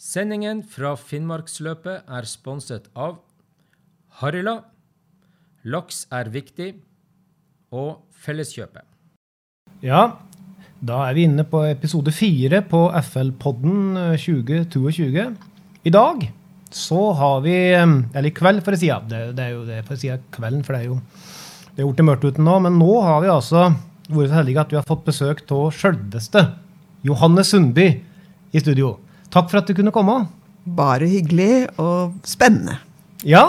Sendingen fra Finnmarksløpet er sponset av Harila, Laks er viktig og Felleskjøpet. Ja, da er vi inne på episode fire på FL-podden 2022. I dag så har vi Eller i kveld, for å si. Ja, det, det er jo det for å si kvelden, for det er jo det er gjort det mørkt ute nå. Men nå har vi altså vært så heldige at vi har fått besøk av sjølveste Johanne Sundby i studio. Takk for at du kunne komme. Bare hyggelig og spennende. Ja.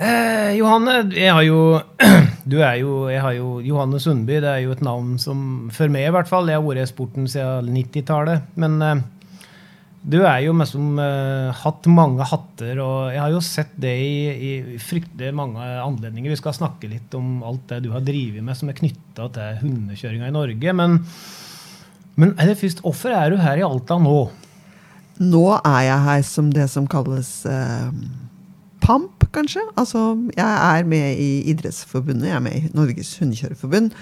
Eh, Johanne, jeg har jo Du er jo Jeg har jo Johanne Sundby. Det er jo et navn som For meg, i hvert fall. Jeg har vært i sporten siden 90-tallet. Men eh, du er jo mest som uh, hatt mange hatter, og jeg har jo sett det i, i fryktelig mange anledninger. Vi skal snakke litt om alt det du har drevet med som er knytta til hundekjøringa i Norge. Men, men er det først, hvorfor er du her i Alta nå? Nå er jeg her som det som kalles eh, PAMP, kanskje. Altså, jeg er med i Idrettsforbundet, jeg er med i Norges hundekjørerforbund.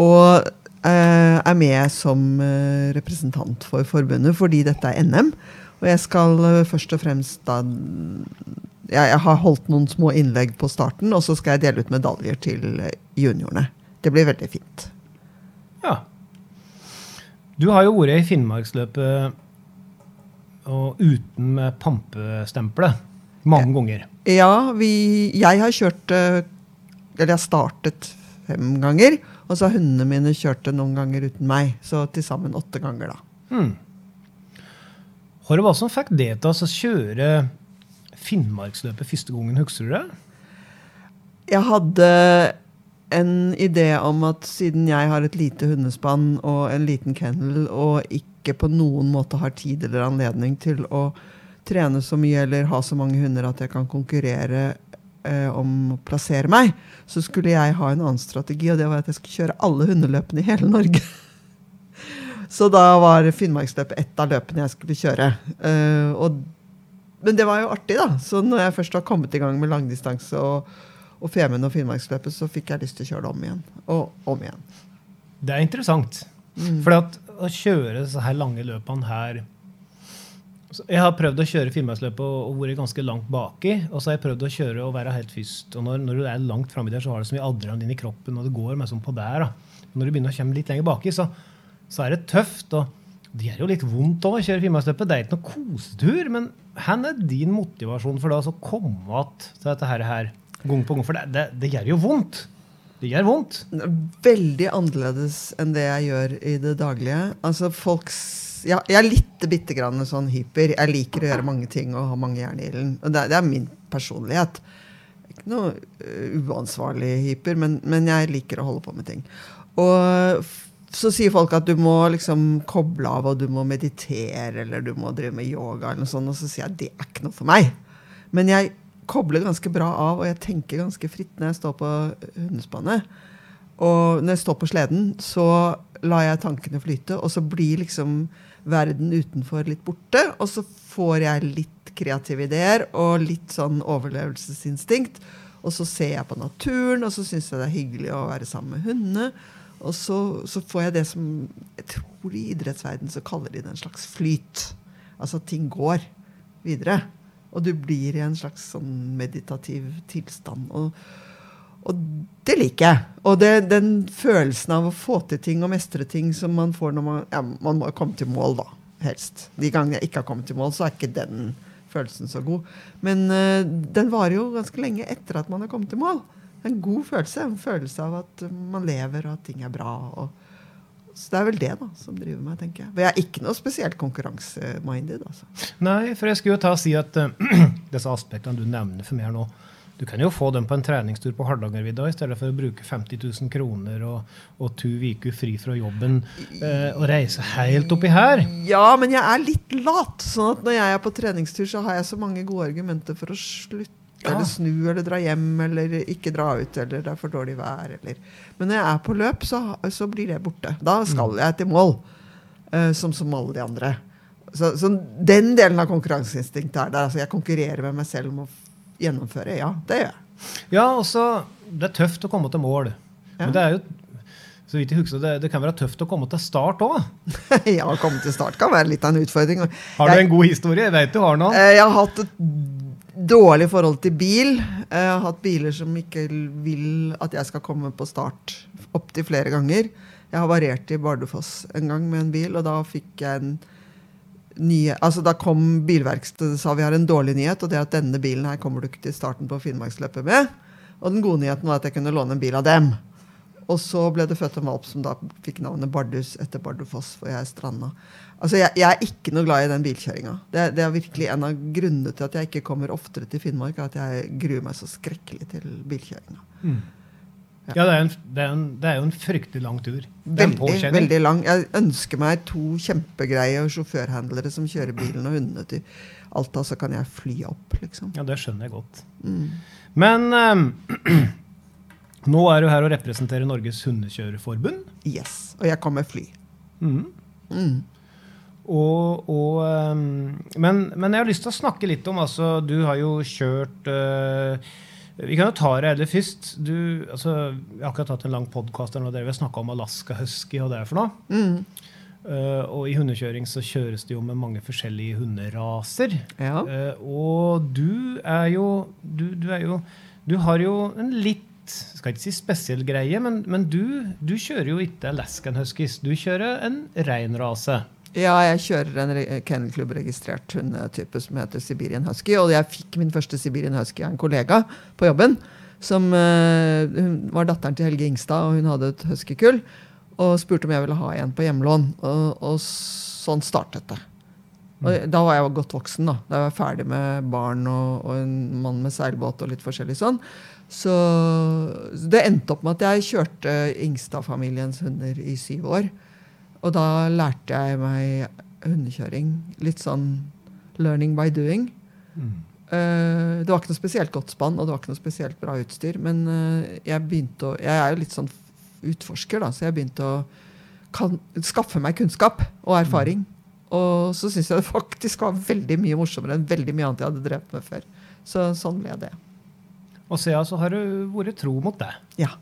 Og Eh, er med som eh, representant for forbundet fordi dette er NM. Og jeg skal eh, først og fremst da jeg, har holdt noen små innlegg på starten, og så skal jeg dele ut medaljer til juniorene. Det blir veldig fint. Ja. Du har jo vært i Finnmarksløpet og uten pampestempelet mange ganger. Ja, vi, jeg har kjørt Eller jeg startet fem ganger. Og så har hundene mine kjørt det noen ganger uten meg. Så til sammen åtte ganger, da. Hmm. Hva var det som fikk det til å kjøre Finnmarksløpet første gangen, husker du det? Jeg hadde en idé om at siden jeg har et lite hundespann og en liten kennel, og ikke på noen måte har tid eller anledning til å trene så mye eller ha så mange hunder at jeg kan konkurrere eh, om å plassere meg, så skulle jeg ha en annen strategi, og det var at jeg skulle kjøre alle hundeløpene i hele Norge. så da var Finnmarksløpet ett av løpene jeg skulle kjøre. Eh, og, men det var jo artig, da. Så når jeg først var kommet i gang med langdistanse og, og Femund og Finnmarksløpet, så fikk jeg lyst til å kjøre det om igjen. Og om igjen. Det er interessant. Mm. For å kjøre så her lange løpene her jeg har prøvd å kjøre Finnmarksløpet og, og vært ganske langt baki. Og så har jeg prøvd å kjøre og være helt først. Og når, når du er langt framme der, så har du så mye adrenalin i kroppen, og det går meg sånn på der. da. Når du begynner å komme litt lenger baki, så, så er det tøft. og Det gjør jo litt vondt òg å kjøre Finnmarksløpet. Det er ikke noe kosetur. Men hvor er din motivasjon for da å komme tilbake til dette her gang på gang? For det, det, det gjør jo vondt. Det gjør vondt. Veldig annerledes enn det jeg gjør i det daglige. Altså, folks ja, jeg er litt bitte grann sånn hyper. Jeg liker å gjøre mange ting og ha mange jern i ilden. Det, det, er min personlighet. Ikke noe uh, uansvarlig hyper, men, men, jeg liker å holde på med ting. Og så sier folk at du må liksom koble av, og du må meditere, eller du må drive med yoga, eller noe sånt, og så sier jeg at det er ikke noe for meg. Men jeg kobler ganske bra av, og jeg tenker ganske fritt når jeg står på hundespannet. Og når jeg står på sleden, så lar jeg tankene flyte, og så blir liksom verden utenfor litt borte. Og så får jeg litt kreative ideer og litt sånn overlevelsesinstinkt. Og så ser jeg på naturen, og så syns jeg det er hyggelig å være sammen med hundene. Og så, så, får jeg det som jeg tror i idrettsverdenen så kaller de det en slags flyt. Altså at ting går videre. Og du blir i en slags sånn meditativ tilstand. Og, og det liker jeg. Og det, den følelsen av å få til ting og mestre ting som man får når man ja, Man må komme til mål, da. Helst. De gangene jeg ikke har kommet til mål, så er ikke den følelsen så god. Men uh, den varer jo ganske lenge etter at man har kommet til mål. En god følelse. En følelse av at man lever, og at ting er bra. Og, så det er vel det da, som driver meg, tenker jeg. For jeg er ikke noe spesielt konkurranseminded. Altså. Nei, for jeg skulle jo ta og si at uh, disse aspektene du nevner for meg nå, du kan jo få dem på en treningstur på Hardangervidda i stedet for å bruke 50 000 kroner og, og to uker fri fra jobben uh, og reise helt oppi her. Ja, men jeg er litt lat. sånn at når jeg er på treningstur, så har jeg så mange gode argumenter for å slutte. Ja. Eller snu eller dra hjem eller ikke dra ut eller det er for dårlig vær. Eller. Men når jeg er på løp, så, så blir det borte. Da skal mm. jeg til mål. Uh, som, som alle de andre. Så, så, den delen av konkurranseinstinktet er der. Altså jeg konkurrerer med meg selv om å gjennomføre. Ja, det gjør jeg. Ja, også, det er tøft å komme til mål. Ja. Men det er jo Så vidt jeg husker, det, det kan være tøft å komme til start òg. ja, å komme til start kan være litt av en utfordring. Har du Jeg- en god historie? Jeg vet du har noen. Eh, Jeg har hatt et dårlig forhold til bil. Jeg har hatt biler som ikke vil at jeg skal komme på start opptil flere ganger. Jeg har variert i Bardufoss en gang med en bil, og da fikk jeg en nye, altså Da kom bilverkstedet og sa vi har en dårlig nyhet, og det at denne bilen her kommer du ikke til starten på Finnmarksløpet med. Og den gode nyheten var at jeg kunne låne en bil av dem. Og så ble det født en valp som da fikk navnet Bardus etter Bardufoss, for jeg stranda. Altså, jeg, jeg er ikke noe glad i den bilkjøringa. Det, er- det er virkelig en av grunnene til at jeg ikke kommer oftere til Finnmark, er at jeg gruer meg så skrekkelig til bilkjøringa. Ja, det er, en, det, er en, det er jo en fryktelig lang tur. Er Veldig, veldig lang. Jeg ønsker meg to kjempegreie sjåførhandlere som kjører bilen og hundene til Alta, så kan jeg fly opp, liksom. Ja, det skjønner jeg godt. Mm. Men ehm, nå er du her og representerer Norges hundekjørerforbund. Yes. Og jeg kommer fly. Mm. Mm. Og, og, ehm, men, men jeg har lyst til å snakke litt om altså, Du har jo kjørt uh, Vi kan jo ta det heller først. Du, altså, jeg har akkurat hatt en lang podkast der vi har snakka om Alaska Husky og det for noe. Mm. Uh, og i hundekjøring så kjøres det jo med mange forskjellige hunderaser. Ja. Uh, og du er jo du, du er jo Du har jo en litt skal ikke si spesiell greie, men, men du, du kjører jo ikke Alaskan Huskies. Du kjører en rein rase. Ja, jeg kjører en kennelklubbregistrert hundetype som heter Sibirian Husky. Og jeg fikk min første Sibirian Husky av en kollega på jobben. Som uh, hun var datteren til Helge Ingstad, og hun hadde et huskykull. Og spurte om jeg ville ha en på hjemlån. Og, og sånn startet det. Og da var jeg godt voksen. Da Da var jeg ferdig med barn og, og en mann med seilbåt og litt forskjellig sånn. Så det endte opp med at jeg kjørte Ingstad-familiens hunder i syv år. Og da lærte jeg meg hundekjøring. Litt sånn learning by doing. Eh, det var ikke noe spesielt godt spann, og det var ikke noe spesielt bra utstyr. Men uh, jeg begynte å Jeg er jo litt sånn utforsker, da, så jeg begynte å kan, skaffe meg kunnskap og erfaring. Og så syns jeg det faktisk var veldig mye morsommere enn veldig mye annet jeg hadde drevet med før. Så sånn ble det. Og siden så har du vært tro mot det. Ja.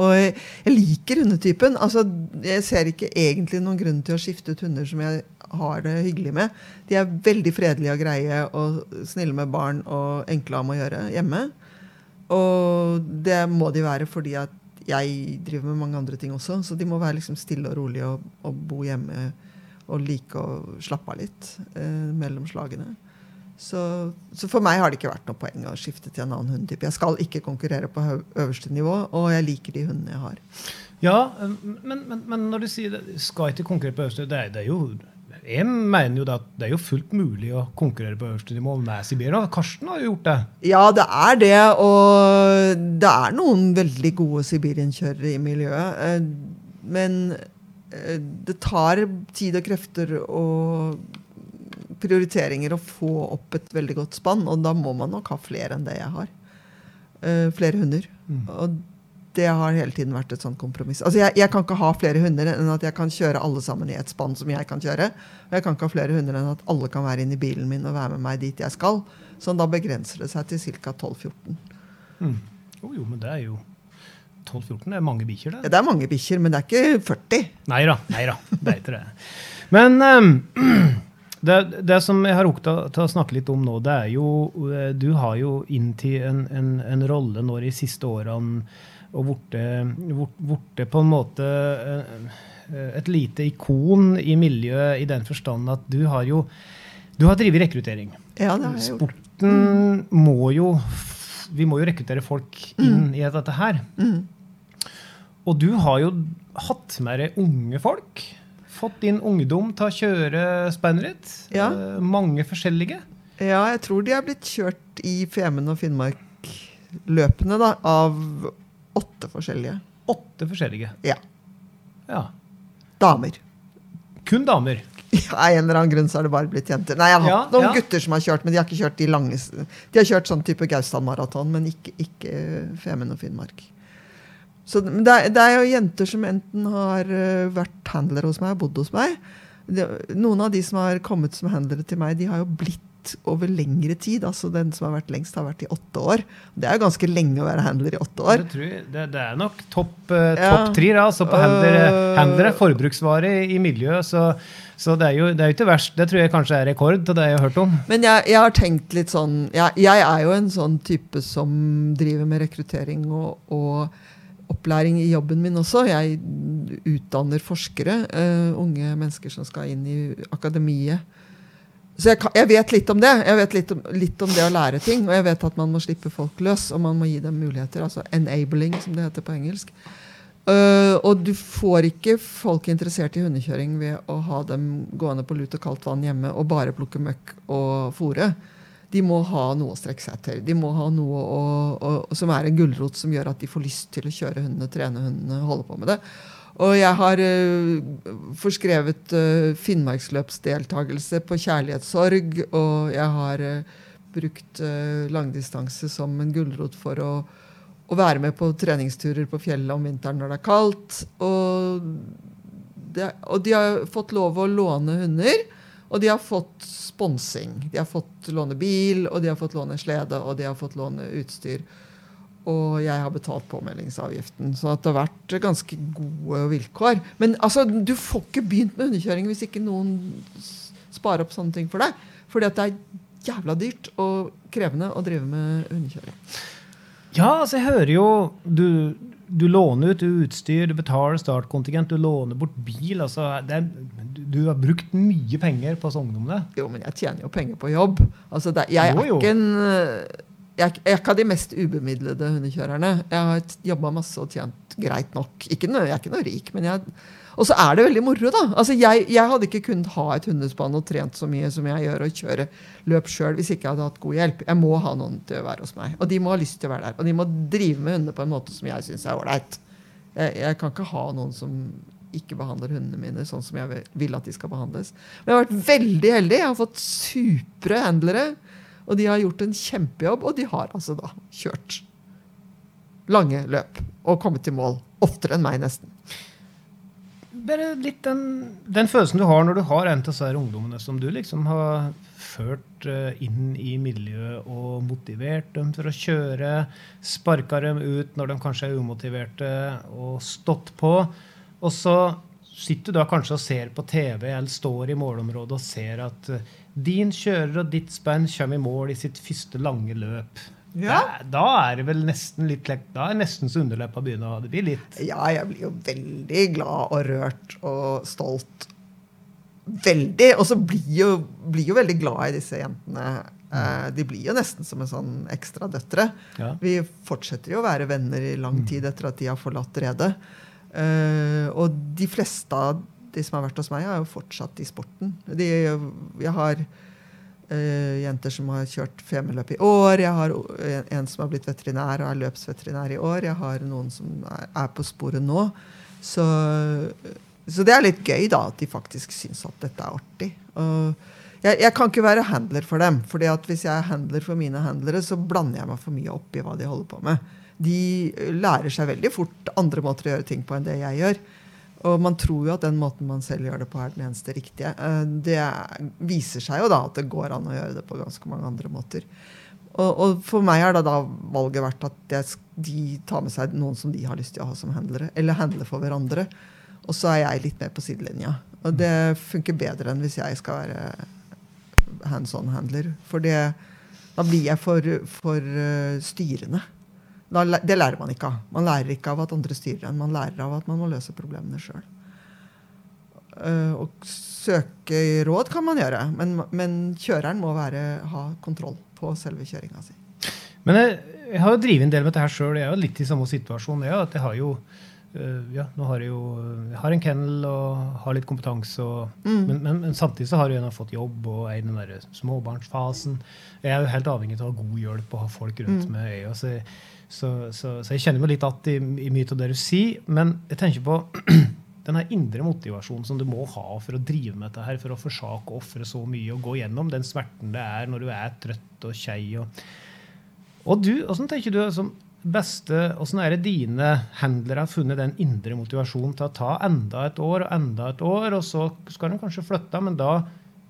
Og jeg, liker hundetypen. Altså, jeg ser ikke egentlig noen grunn til å skifte ut hunder som jeg har det hyggelig med. De er veldig fredelige og greie og snille med barn og enkle om å gjøre hjemme. Og det må de være fordi at jeg driver med mange andre ting også. Så de må være liksom stille og rolige og, og bo hjemme og like å slappe av litt eh, mellom slagene. Så, så for meg har det ikke vært noe poeng å skifte til en annen hundetype. Jeg skal ikke konkurrere på øverste nivå, og jeg liker de hundene jeg har. Ja, men, men, men når du sier det, skal ikke konkurrere på øverste det, er- det er jo Jeg mener jo at det er jo fullt mulig å konkurrere på øverste nivå med Siberia. Karsten har jo gjort det. Ja, det er det, og det er noen veldig gode sibirienkjørere i miljøet. eh, Men eh, det tar tid og krefter og prioriteringer å få opp et veldig godt spann, og da må man nok ha flere enn det jeg har. Uh, flere hunder. Og det har hele tiden vært et sånt kompromiss. Altså jeg, jeg kan ikke ha flere hunder enn at jeg kan kjøre alle sammen i et spann som jeg kan kjøre. Og jeg kan ikke ha flere hunder enn at alle kan være inne i bilen min og være med meg dit jeg skal. Så da begrenser det seg til ca. 12-14. Jo, jo, men det er jo 12-14 er mange bikkjer, det. Det er mange bikkjer, men det er ikke 40. Nei da. Det er ikke det. Men ehm, det, det som jeg har rukket til å snakke litt om nå, det er jo eh, Du har jo inntil en, en, en rolle nå de siste årene og blitt på en måte eh, et lite ikon i miljøet i den forstand at du har jo du har drevet rekruttering. Ja, det har jeg gjort. Sporten må jo Vi må jo rekruttere folk inn i dette her. Mm. Og du har jo hatt med deg unge folk. Fått din ungdom til å kjøre spannet. Ja. Eh, mange forskjellige. Ja, jeg tror de er blitt kjørt i Femund og Finnmark løpende, da, av åtte forskjellige. Åtte forskjellige. Ja. Ja. Damer. Kun damer. Ja, en eller annen grunn så har det bare blitt jenter. Nei, jeg har Ja, hatt noen ja. gutter som har kjørt, men de har ikke kjørt de lange De har kjørt sånn type Gaustad-maraton, men ikke, ikke Femund og Finnmark. Så det det er jo jenter som enten har eh, vært handlere hos meg, bodd hos meg, det, Noen av de som har kommet som handlere til meg, de har jo blitt over lengre tid. altså Den som har vært lengst, har vært i åtte år. Det er jo ganske lenge å være handler i åtte år. Det, det, det er nok topp uh, Ja. top da, altså på Øh. handlere, handlere, forbruksvare i miljøet. Så, så det, er jo, det er jo ikke verst. Det tror jeg kanskje er rekord til det jeg har hørt om. Men jeg, jeg har tenkt litt sånn jeg, jeg er jo en sånn type som driver med rekruttering og, og opplæring i jobben min også. Jeg utdanner forskere, Uh, unge mennesker som skal inn i akademiet. Så jeg, jeg vet litt om det. Jeg vet litt om, litt om det å lære ting. Og jeg vet at man må slippe folk løs, og man må gi dem muligheter. Altså enabling, som det heter på engelsk. Uh, og du får ikke folk interessert i hundekjøring ved å ha dem gående på lut og kaldt vann hjemme og bare plukke møkk og fôre. De må ha noe å strekke seg etter. De må ha noe å, å, som er en gulrot som gjør at de får lyst til å kjøre hundene, trene hundene, holde på med det. Og jeg har uh, forskrevet uh, Finnmarksløpsdeltakelse på kjærlighetssorg, og jeg har uh, brukt langdistanse som en gulrot for å, å være med på treningsturer på fjellet om vinteren når det er kaldt. Og, det, og de har fått lov å låne hunder, og de har fått sponsing. De har fått låne bil, og de har fått låne slede, og de har fått låne utstyr. Og jeg har betalt påmeldingsavgiften. Så det har vært ganske gode vilkår. Men altså, du får ikke begynt med hundekjøring hvis ikke noen sparer opp sånne ting for deg. Fordi det er jævla dyrt og krevende å drive med hundekjøring. Ja, altså jeg hører jo Du, du låner ut utstyr, du betaler startkontingent, du låner bort bil. altså er, du, har brukt mye penger på sånn. Jo, men jeg tjener jo penger på jobb. Altså, det, jeg, Jo, er ikke en, jeg, er- ikke av de mest ubemidlede hundekjørerne. Jeg har jobba masse og tjent greit nok. Noe, jeg er ikke noe rik, men jeg Og så er det veldig moro, da. Altså, jeg, jeg hadde ikke kunnet ha et hundespann og trent så mye som jeg gjør, og kjøre løp sjøl hvis ikke jeg hadde hatt god hjelp. Jeg må ha noen til å være hos meg. Og de må ha lyst til å være der. Og de må drive med hundene på en måte som jeg syns er ålreit. Jeg, jeg kan ikke ha noen som ikke behandler hundene mine sånn som jeg vil at de skal behandles. Men jeg har vært veldig heldig. Jeg har fått supre handlere. Og de har gjort en kjempejobb, og de har altså da kjørt lange løp og kommet til mål. Oftere enn meg, nesten. Bare litt den, den følelsen du har når du har en av disse ungdommene som du liksom har ført eh, inn i miljøet og motivert dem for å kjøre, sparka dem ut når de kanskje er umotiverte, og stått på. Og så sitter du da kanskje og ser på TV eller står i målområdet og ser at eh, din kjører og ditt spenn kommer i mål i sitt første lange løp. Ja. Da, da er det vel nesten litt Da er nesten så underleppa begynner å blir litt Ja, jeg blir jo veldig glad og rørt og stolt. Veldig. Og så blir jo, blir jo veldig glad i disse jentene. Eh, de blir jo nesten som en sånn ekstra døtre. Ja. Vi fortsetter jo å være venner i lang tid etter at de har forlatt redet. Eh, og de fleste av de som har vært hos meg, er jo fortsatt i sporten. De, jeg har uh, jenter som har kjørt femmeløp i år. Jeg har en, som har blitt veterinær og er løpsveterinær i år. Jeg har noen som er, er på sporet nå. Så, så det er litt gøy, da, at de faktisk syns at dette er artig. Og jeg, jeg kan ikke være handler for dem. at hvis jeg er handler for mine handlere, så blander jeg meg for mye opp i hva de holder på med. De lærer seg veldig fort andre måter å gjøre ting på enn det jeg gjør. Og man tror jo at den måten man selv gjør det på, er den eneste riktige. Eh, Det er- viser seg jo da at det går an å gjøre det på ganske mange andre måter. Og, og for meg har da, da valget vært at jeg, de tar med seg noen som de har lyst til å ha som handlere, eller handle for hverandre. Og så er jeg litt mer på sidelinja. Og det funker bedre enn hvis jeg skal være hands on-handler. For det, da blir jeg for, for eh, styrende. Det lærer man ikke av. Man lærer ikke av at andre styrer en. Man lærer av at man må løse problemene sjøl. og søke råd kan man gjøre, men, men kjøreren må være, ha kontroll på selve kjøringa si. Men jeg, jeg har jo drevet en del med dette sjøl. Jeg er jo litt i samme situasjon. Jeg, at jeg har jo øh, ja, nå har jeg jo jeg har en kennel og har litt kompetanse. Og, men, men, men samtidig så har jeg fått jobb og er i den der småbarnsfasen. Jeg er jo helt avhengig av å ha god hjelp og ha folk rundt meg. Jeg, så, så, så, så jeg kjenner meg litt igjen i, i mye av det du sier. Men jeg tenker på den her indre motivasjonen som du må ha for å drive med dette her, for å forsake og ofre så mye og gå gjennom den smerten det er når du er trøtt og kjei. og og du, hvordan tenker du, som beste, Åssen er det dine handlere har funnet den indre motivasjonen til å ta enda et år og enda et år, og så skal de kanskje flytte, men da,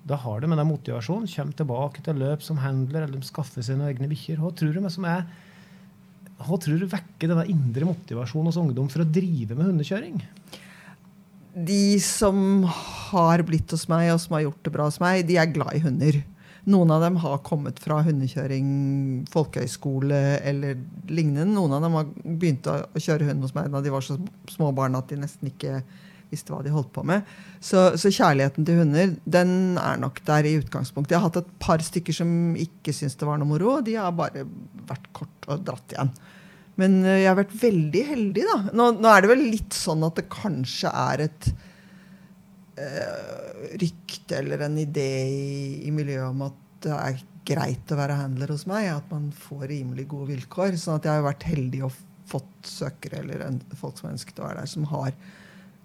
da har de med den motivasjonen, kommer tilbake til løp som handler, eller de skaffer noen egne bikkjer. Hva tror du med som er hva tror du vekker denne indre motivasjonen hos ungdom for å drive med hundekjøring? De som har blitt hos meg, og som har gjort det bra hos meg, de er glad i hunder. Noen av dem har kommet fra hundekjøring, folkehøyskole eller lignende. Noen av dem har begynt å kjøre hund hos meg da de var så små barn at de nesten ikke visste hva de holdt på med. Så, så, kjærligheten til hunder den er nok der i utgangspunktet. Jeg har hatt et par stykker som ikke syntes det var noe moro. De har bare vært kort og dratt igjen. Men eh, jeg har vært veldig heldig, da. Nå, nå er det vel litt sånn at det kanskje er et øh, rykte eller en idé i, i, miljøet om at det er greit å være handler hos meg. At man får rimelig gode vilkår. sånn at jeg har vært heldig og fått søkere eller folk som ønsket å være der, som har,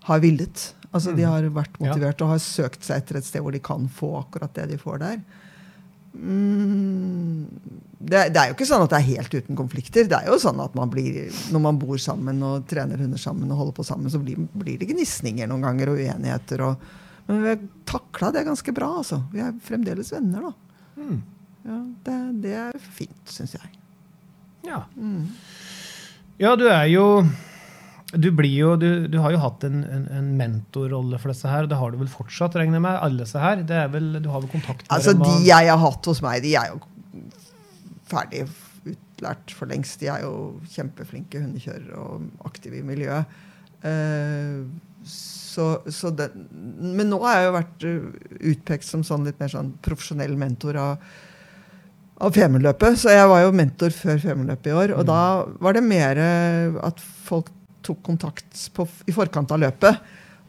har villet. Altså mm. De har vært motivert og har søkt seg etter et sted hvor de kan få akkurat det de får der. Mm, det, det, er jo ikke sånn at det er helt uten konflikter. Det er jo sånn at man blir, Når man bor sammen og trener hunder sammen, og holder på sammen, så blir, blir det gnisninger noen ganger og uenigheter. Og, men vi har takla det ganske bra. altså. Vi er fremdeles venner, da. Mm. Ja, det, det, er fint, syns jeg. Ja. Mm. ja, du er jo du, jo, du, du, har jo hatt en, en, en mentorrolle for disse her, og det har du vel fortsatt? regner jeg med, alle disse her. Vel, du har vel kontakt med altså, dem? De jeg har hatt hos meg, de er jo ferdig utlært for lengst. De er jo kjempeflinke hundekjørere og aktive i miljøet. Uh, så, så det, men nå har jeg jo vært utpekt som sånn litt mer sånn profesjonell mentor av, av Femundløpet. Så jeg var jo mentor før Femundløpet i år. Og mm. da var det mer at folk tok kontakt på, i forkant av løpet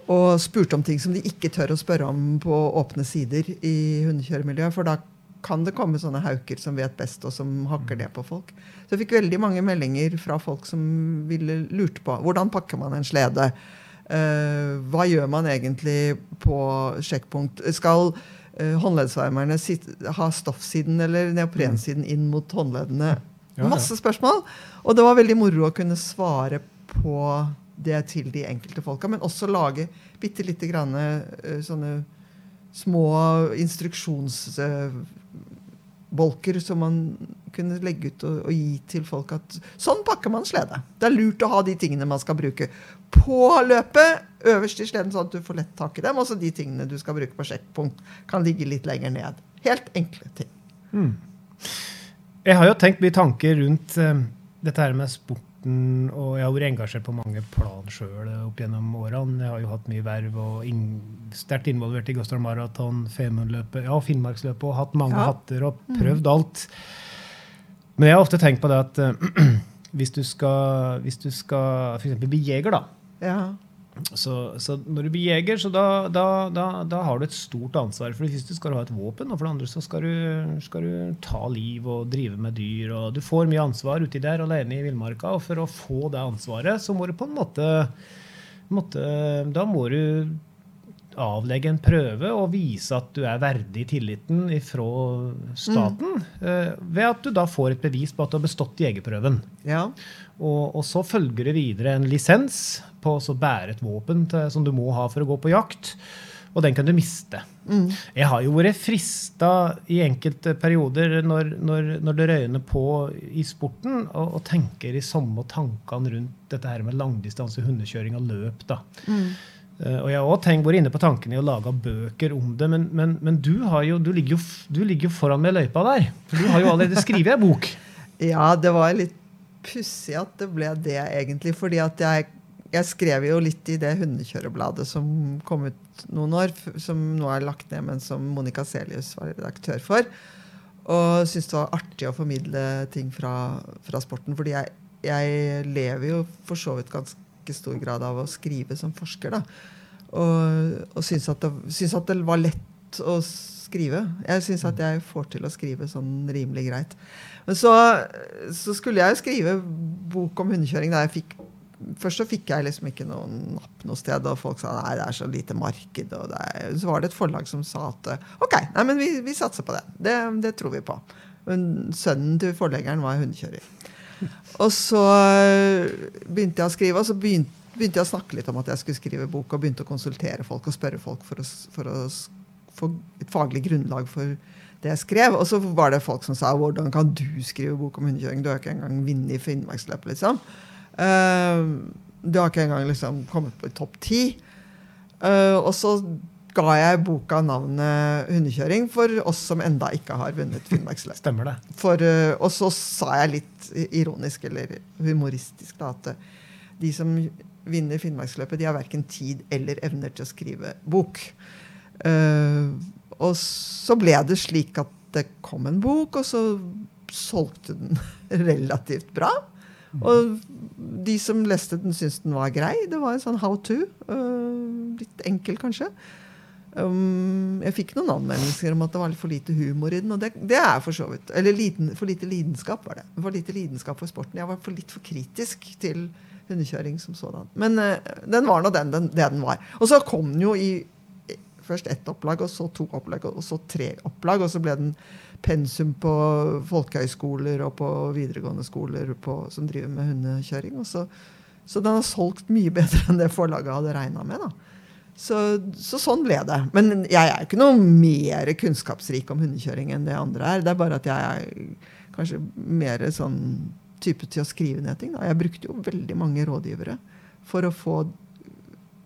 og spurte om ting som de ikke tør å spørre om på åpne sider i hundekjøremiljøet. For da kan det komme sånne hauker som vet best, og som hakker det på folk. Så jeg fikk veldig mange meldinger fra folk som ville lurt på hvordan pakker man en slede. Uh, hva gjør man egentlig på sjekkpunkt? Skal uh, håndleddsvarmerne ha stoffsiden eller neoprensiden inn mot håndleddene? Masse spørsmål. Og det var veldig moro å kunne svare på det til de enkelte folka, men også lage bitte lite grann uh, sånne små instruksjonsbolker som man kunne legge ut og, og, gi til folk at sånn pakker man slede. Det er lurt å ha de tingene man skal bruke på løpet, øverst i sleden, sånn at du får lett tak i dem. Også de tingene du skal bruke på sjekkpunkt, kan ligge litt lenger ned. Helt enkle ting. Mm. Jeg har jo tenkt mye tanker rundt uh, dette her med sport og jeg har vært engasjert på mange plan sjøl opp gjennom årene. Jeg har jo hatt mye verv og inn, sterkt involvert i Gosdal Maraton, Femundløpet, ja, Finnmarksløpet, og hatt mange ja. hatter og mm. prøvd alt. Men jeg har ofte tenkt på det at hvis du skal, hvis du skal f.eks. bli jeger, da, ja. Så, så, når du blir jeger, så da, da, da, da, har du et stort ansvar. For det første skal du ha et våpen, og for det andre så skal du, skal du ta liv og drive med dyr. og Du får mye ansvar uti der alene i villmarka, og for å få det ansvaret, så må du på en måte, måte Da må du avlegge en prøve og vise at du er verdig tilliten fra staten. Mm. Ved at du da får et bevis på at du har bestått jegerprøven. Ja. Og, og, så følger det videre en lisens på å bære et våpen til, som du må ha for å gå på jakt. Og den kan du miste. Mm. Jeg har jo vært frista i enkelte perioder når, når, når, det røyner på i sporten, og, og, tenker i samme tankene rundt dette her med langdistanse hundekjøring og løp. da. Mm. Uh, og jeg har også vært inne på tanken i å lage bøker om det, men, men, men du, jo, du, ligger jo, du, ligger jo, foran med løypa der. For du har jo allerede skrevet en bok. ja, det var litt pussig at det ble det, egentlig. fordi at jeg jeg skrev jo litt i det hundekjørebladet som kom ut noen år, som nå er lagt ned, men som Monica Celius var redaktør for. Og syntes det var artig å formidle ting fra, fra sporten. fordi jeg, jeg, lever jo for så vidt ganske stor grad av å skrive som forsker. da. Og, og syns at, at, det var lett å skrive. Jeg syns at jeg får til å skrive sånn rimelig greit. Men så, så skulle jeg jo skrive bok om hundekjøring da jeg fikk Først så fikk jeg liksom ikke noen napp noe sted, og folk sa nei, det er så lite marked. og Så var det et forlag som sa at ok, nei, men vi, vi satser på det. det. det. tror vi på. Men sønnen til forleggeren var hundekjører. Og så øh, begynte jeg å skrive, og så begynte, begynte jeg å snakke litt om at jeg skulle skrive bok, og begynte å konsultere folk og spørre folk for å, for å få et faglig grunnlag for det jeg skrev. Og så var det folk som sa 'hvordan kan du skrive bok om hundekjøring'? Du har ikke engang vunnet i Finnmarksløpet, liksom. Uh, du har ikke engang liksom kommet på topp ti. Eh, og så ga jeg boka navnet 'Hundekjøring' for oss som enda ikke har vunnet Finnmarksløpet. Stemmer det. For, eh, og så sa jeg litt ironisk eller humoristisk da, at eh, de som vinner Finnmarksløpet, de har verken tid eller evner til å skrive bok. Uh, og så ble det slik at det kom en bok, og så solgte den relativt bra. Og de som leste den, syntes den var grei. Det var en sånn how to. Uh, litt enkel, kanskje. Um, jeg fikk noen anmeldelser om at det var litt for lite humor i den. Og det, det er for så vidt. Eller liten, for lite lidenskap var det. For lite lidenskap for sporten. Jeg var for litt for kritisk til hundekjøring som sådan. Men uh, den var nå den, den, det den var. Og så kom den jo i først ett opplag, og så to opplag, og så tre opplag. Og så ble den pensum på folkehøyskoler og på videregående skoler på, som driver med hundekjøring. Og så, så den har solgt mye bedre enn det forlaget hadde regna med. da. Så, så sånn ble det. Men jeg er ikke noe mer kunnskapsrik om hundekjøring enn det andre er. Det er bare at jeg er kanskje mer sånn type til å skrive ned ting. Da. Jeg brukte jo veldig mange rådgivere for å få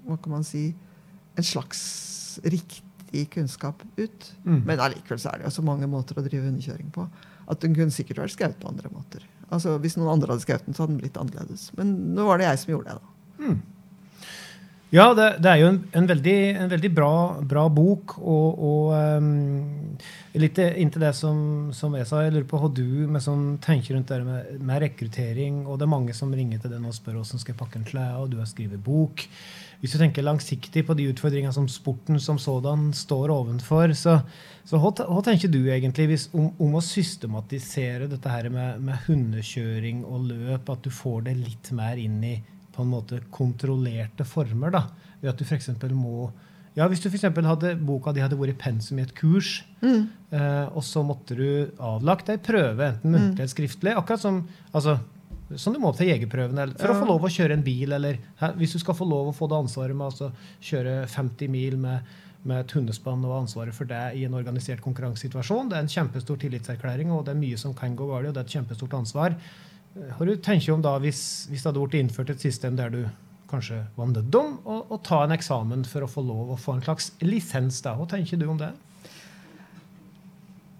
hva kan man si, en slags riktig kunnskap ut. Mm. Men allikevel så er det jo så mange måter å drive hundekjøring på at den kunne sikkert vært skrevet på andre måter. Altså Hvis noen andre hadde skrevet den, så hadde den blitt annerledes. Men nå var det jeg som gjorde det. da. Ja, det, det er jo en, en veldig, en veldig bra, bra bok. Og, og um, litt inntil det som, som jeg sa, jeg lurer på hva du sånn, tenker rundt det med, med rekruttering. Og det er mange som ringer til den og spør hvordan skal jeg pakke en klær, og du har skrevet bok. Hvis du tenker langsiktig på de utfordringene som sporten som sådan står ovenfor, så, så hva, hva tenker du egentlig hvis, om, om å systematisere dette her med, med hundekjøring og løp, at du får det litt mer inn i på en måte kontrollerte former. da, ved at du for eksempel må ja, Hvis du for hadde boka di hadde vært pensum i et kurs, eh, og så måtte du avlagt ei prøve, enten muntlig eller skriftlig, akkurat som altså, som du må til jegerprøven for for å få lov å kjøre en bil, eller her, hvis du skal få lov å få det ansvaret med å altså, kjøre 50 mil med, med et hundespann og ansvaret for det i en organisert konkurransesituasjon. Det er en kjempestor tillitserklæring, og det er mye som kan gå galt, og det er et kjempestort ansvar. Eh, Hva du tenker om da hvis, hvis det hadde blitt innført et system der du kanskje var nødt om å, å ta en eksamen for å få lov å få en slags lisens? da. Hva tenker du om det?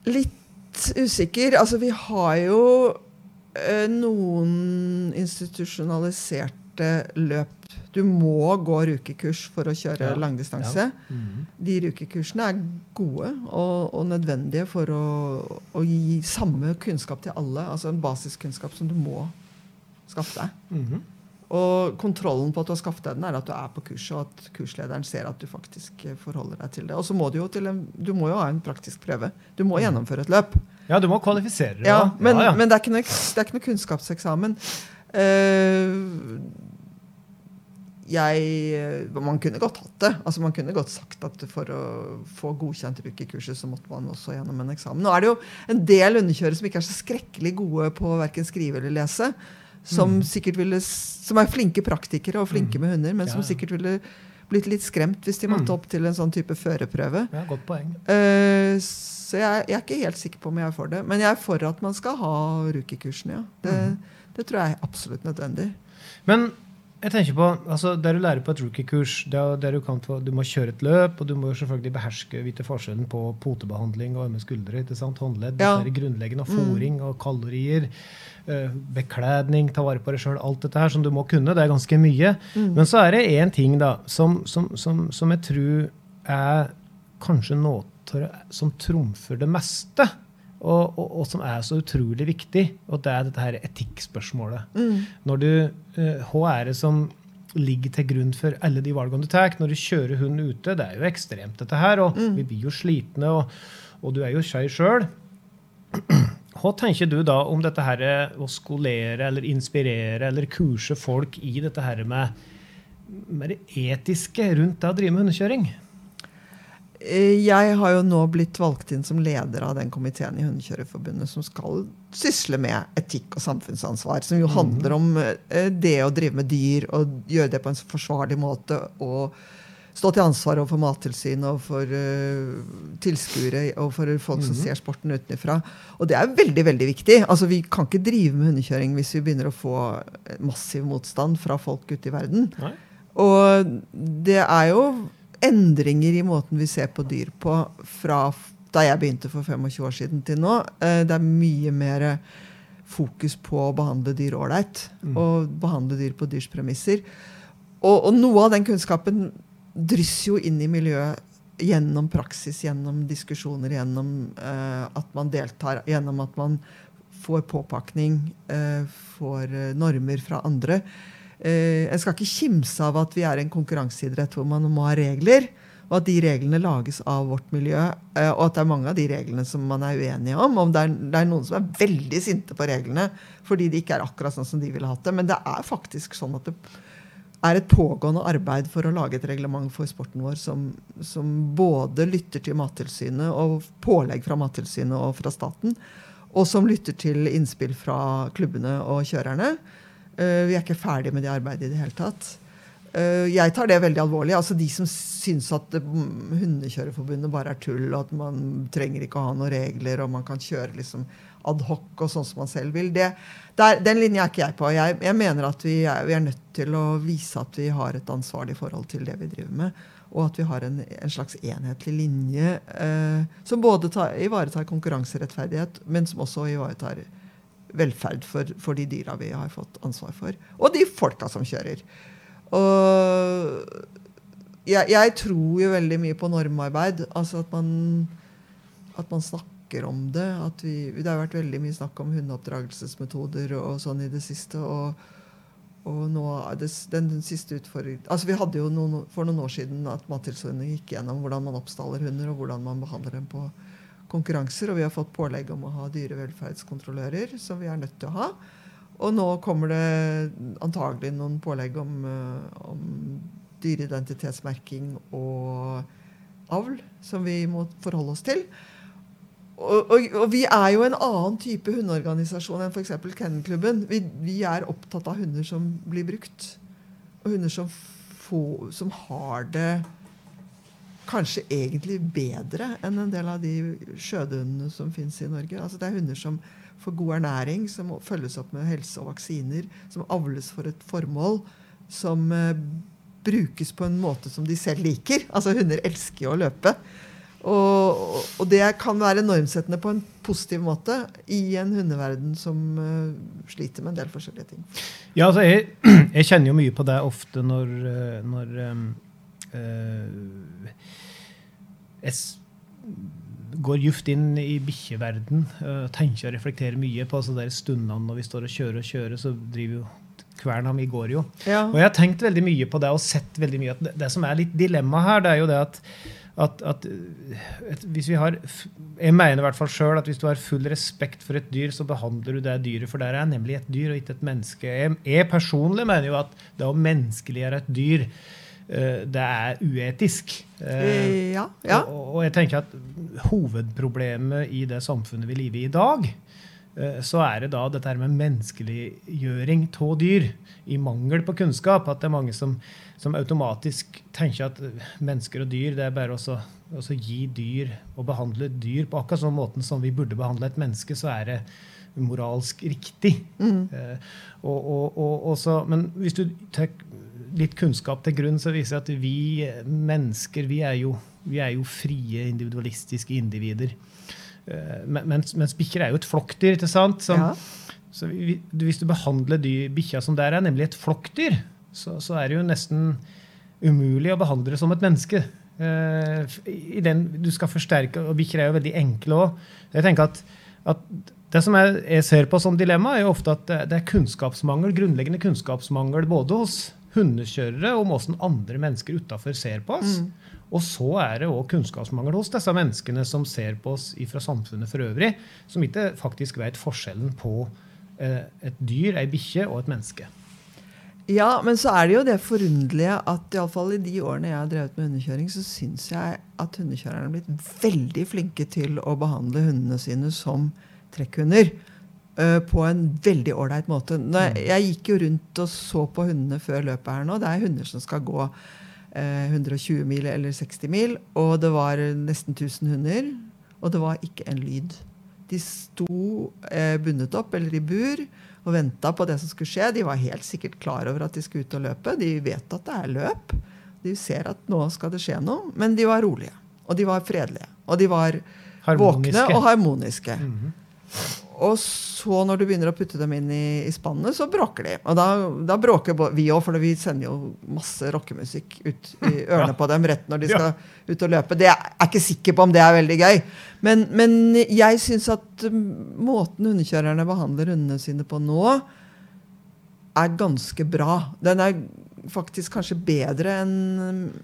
Litt usikker. Altså, vi har jo eh, noen institusjonaliserte løp. Du må gå rukekurs for å kjøre Ja. langdistanse. De rukekursene er gode og, og nødvendige for å, å gi samme kunnskap til alle. Altså en basiskunnskap som du må skaffe deg. Mhm. Og kontrollen på at du har skaffet deg den, er at du er på kurset, og at kurslederen ser at du faktisk eh, forholder deg til det. Og så må du jo til en, du må jo ha en praktisk prøve. Du må gjennomføre et løp. Ja, du må kvalifisere deg. Ja, men, ja, ja. men det, er ikke noe, det er ikke noe kunnskapseksamen. Eh, jeg, man kunne godt hatt det. Altså Man kunne godt sagt at for å få godkjent rookie-kurset, så måtte man også gjennom en eksamen. Nå er det jo en del underkjørere som ikke er så skrekkelig gode på verken skrive eller lese. Som, Mm. sikkert ville, som er flinke praktikere og flinke med hunder, men som sikkert ville blitt litt skremt hvis de måtte Mm. opp til en sånn type førerprøve. ja, Godt poeng. Eh, så jeg, jeg er ikke helt sikker på om jeg er for det. Men jeg er for at man skal ha rookie-kursene, ja. Det, Mhm. Det tror jeg er absolutt nødvendig. Men jeg tenker på, altså, det du lærer på et rookie-kurs, er, du, du må kjøre et løp, og du må selvfølgelig beherske vite forskjellen på potebehandling og ømme skuldre. ikke sant? Håndledd, Ja. er grunnleggende, og fôring og kalorier. eh, bekledning, ta vare på deg sjøl. Alt dette her som du må kunne. Det er ganske mye. Men så er det én ting da, som, som, som, som jeg tror er kanskje noe som trumfer det meste. Og, og, og som er så utrolig viktig, og det er dette her etikkspørsmålet. Når du, eh, Hva er det som ligger til grunn for alle de valgene du tar når du kjører hund ute? Det er jo ekstremt, dette her, og vi blir jo slitne, og, og du er jo skeiv sjøl. Hva tenker du da om dette her å skolere eller inspirere eller kurse folk i dette her med, med det etiske rundt det å drive med hundekjøring? Eh, Jeg har jo nå blitt valgt inn som leder av den komiteen i Hundekjørerforbundet som skal sysle med etikk og samfunnsansvar. Som jo handler om eh, det å drive med dyr og gjøre det på en forsvarlig måte. Og stå til ansvar overfor Mattilsynet og for uh, tilskuere og for folk som ser sporten utenfra. Og det er veldig veldig viktig. Altså, Vi kan ikke drive med hundekjøring hvis vi begynner å få massiv motstand fra folk ute i verden. Nei. Og det er jo endringer i måten vi ser på dyr på fra da jeg begynte for 25 år siden til nå. Eh, Det er mye mer fokus på å behandle dyr ålreit. Og behandle dyr på dyrs premisser. Og, og noe av den kunnskapen drysser jo inn i miljøet gjennom praksis, gjennom diskusjoner, gjennom uh, at man deltar, gjennom at man får påpakning, uh, får normer fra andre. Eh, en skal ikke kimse av at vi er en konkurranseidrett hvor man må ha regler, og at de reglene lages av vårt miljø, eh, og at det er mange av de reglene som man er uenige om. om det, er, det er noen som er veldig sinte på reglene fordi de ikke er akkurat sånn som de ville hatt det. Men det er faktisk sånn at det er et pågående arbeid for å lage et reglement for sporten vår som, som både lytter til Mattilsynet og pålegg fra Mattilsynet og fra staten, og som lytter til innspill fra klubbene og kjørerne. Eh, vi er ikke ferdig med det arbeidet i det hele tatt. Eh, jeg tar det veldig alvorlig. altså De som syns at mm, Hundekjørerforbundet bare er tull, og at man trenger ikke å ha noen regler, og man kan kjøre liksom ad hoc og sånn som man selv vil. Det, der, den linja er ikke jeg på. Jeg, jeg mener at vi er, vi er nødt til å vise at vi har et ansvarlig forhold til det vi driver med. Og at vi har en, en slags enhetlig linje eh, som både tar, ivaretar konkurranserettferdighet, men som også ivaretar velferd for, for de dyra vi har fått ansvar for. Og de folka som kjører. Og jeg, jeg tror jo veldig mye på normarbeid. Altså at man, at man snakker om det. Vi, det har vært veldig mye snakk om hundeoppdragelsesmetoder og, sånn i det siste. Og, og nå den, den siste utfordringen altså Vi hadde jo noen, for noen år siden at Mattilsynet gikk gjennom hvordan man oppstaller hunder, og hvordan man behandler dem på konkurranser. Og vi har fått pålegg om å ha dyrevelferdskontrollører, som vi er nødt til å ha. Og nå kommer det antagelig noen pålegg om, eh, om dyreidentitetsmerking og avl, som vi må forholde oss til. Og, og, og vi er jo en annen type hundeorganisasjon enn f.eks. Kennelklubben. Vi, vi er opptatt av hunder som blir brukt. Og hunder som, få, som har det kanskje egentlig bedre enn en del av de skjødehundene som finnes i Norge. Altså Det er hunder som får god ernæring, som følges opp med helse og vaksiner, som avles for et formål, som eh, brukes på en måte som de selv liker. Altså Hunder elsker jo å løpe. Og, og det kan være normsettende på en positiv måte i en hundeverden som uh, sliter med en del forskjellige ting. Ja, altså jeg, jeg kjenner jo mye på det ofte når, eh, når um, eh, jeg går djupt inn i bikkjeverden uh, tenker og reflekterer mye på altså de stundene når vi står og kjører og kjører, så driver jo kverna mi går jo. Ja. Og jeg har tenkt veldig mye på det og sett veldig mye at det, det som er litt dilemma her, det er jo det at, at, at uh, et, hvis vi har Jeg mener i hvert fall sjøl at hvis du har full respekt for et dyr, så behandler du det dyret, for der er nemlig et dyr og ikke et menneske. Jeg, jeg personlig mener jo at det å menneskeliggjøre et dyr, det er uetisk. Uh, ja, ja. og, jeg tenker at hovedproblemet i det samfunnet vi lever i i dag, eh, så er det da dette her med menneskeliggjøring av dyr, i mangel på kunnskap. At det er mange som, som automatisk tenker at eh, mennesker og dyr, det er bare å gi dyr og behandle dyr på akkurat sånn måten som vi burde behandle et menneske, så er det moralsk riktig. Eh, og, og, og, og så, men hvis du tar litt kunnskap til grunn, så viser det at vi mennesker vi er jo, vi er jo frie, individualistiske individer. Eh, men- mens, mens bikkjer er jo et flokkdyr. ikke sant? Som, Ja. Så vi, hvis du behandler bikkja som det er, nemlig et flokkdyr, så, så er det jo nesten umulig å behandle det som et menneske. Eh, i den du skal forsterke, og Bikkjer er jo veldig enkle òg. Jeg tenker at, at det som jeg, ser på som dilemma, er jo ofte at det er kunnskapsmangel, grunnleggende kunnskapsmangel både hos hundekjørere om hvordan andre mennesker utafor ser på oss. Og så er det òg kunnskapsmangel hos disse menneskene som ser på oss fra samfunnet for øvrig, som ikke faktisk vet forskjellen på eh, et dyr, ei bikkje og et menneske. Ja, men så er det jo det forunderlige at iallfall i de årene jeg har drevet med hundekjøring, så syns jeg at hundekjørerne har blitt veldig flinke til å behandle hundene sine som trekkhunder. Øh, på en veldig ålreit måte. Når jeg, gikk jo rundt og så på hundene før løpet her nå. Det er hunder som skal gå eh, 120 mil eller 60 mil, og det var nesten 1000 hunder. Og det var ikke en lyd. De sto eh, bundet opp eller i bur og venta på det som skulle skje. De var helt sikkert klar over at de skulle ut og løpe. De vet at det er løp. De ser at nå skal det skje noe. Men de var rolige. Og de var fredelige. Og de var Harmoniske. våkne og harmoniske. Mhm. Og så når du begynner å putte dem inn i, i spannet, så bråker de. Og da, da bråker vi òg, for vi sender jo masse rockemusikk ut i ørene på dem rett når de skal ut og løpe. Det er jeg ikke sikker på om det er veldig gøy. Men, men jeg syns at um, måten hundekjørerne behandler hundene sine på nå, er ganske bra. Den er faktisk kanskje bedre enn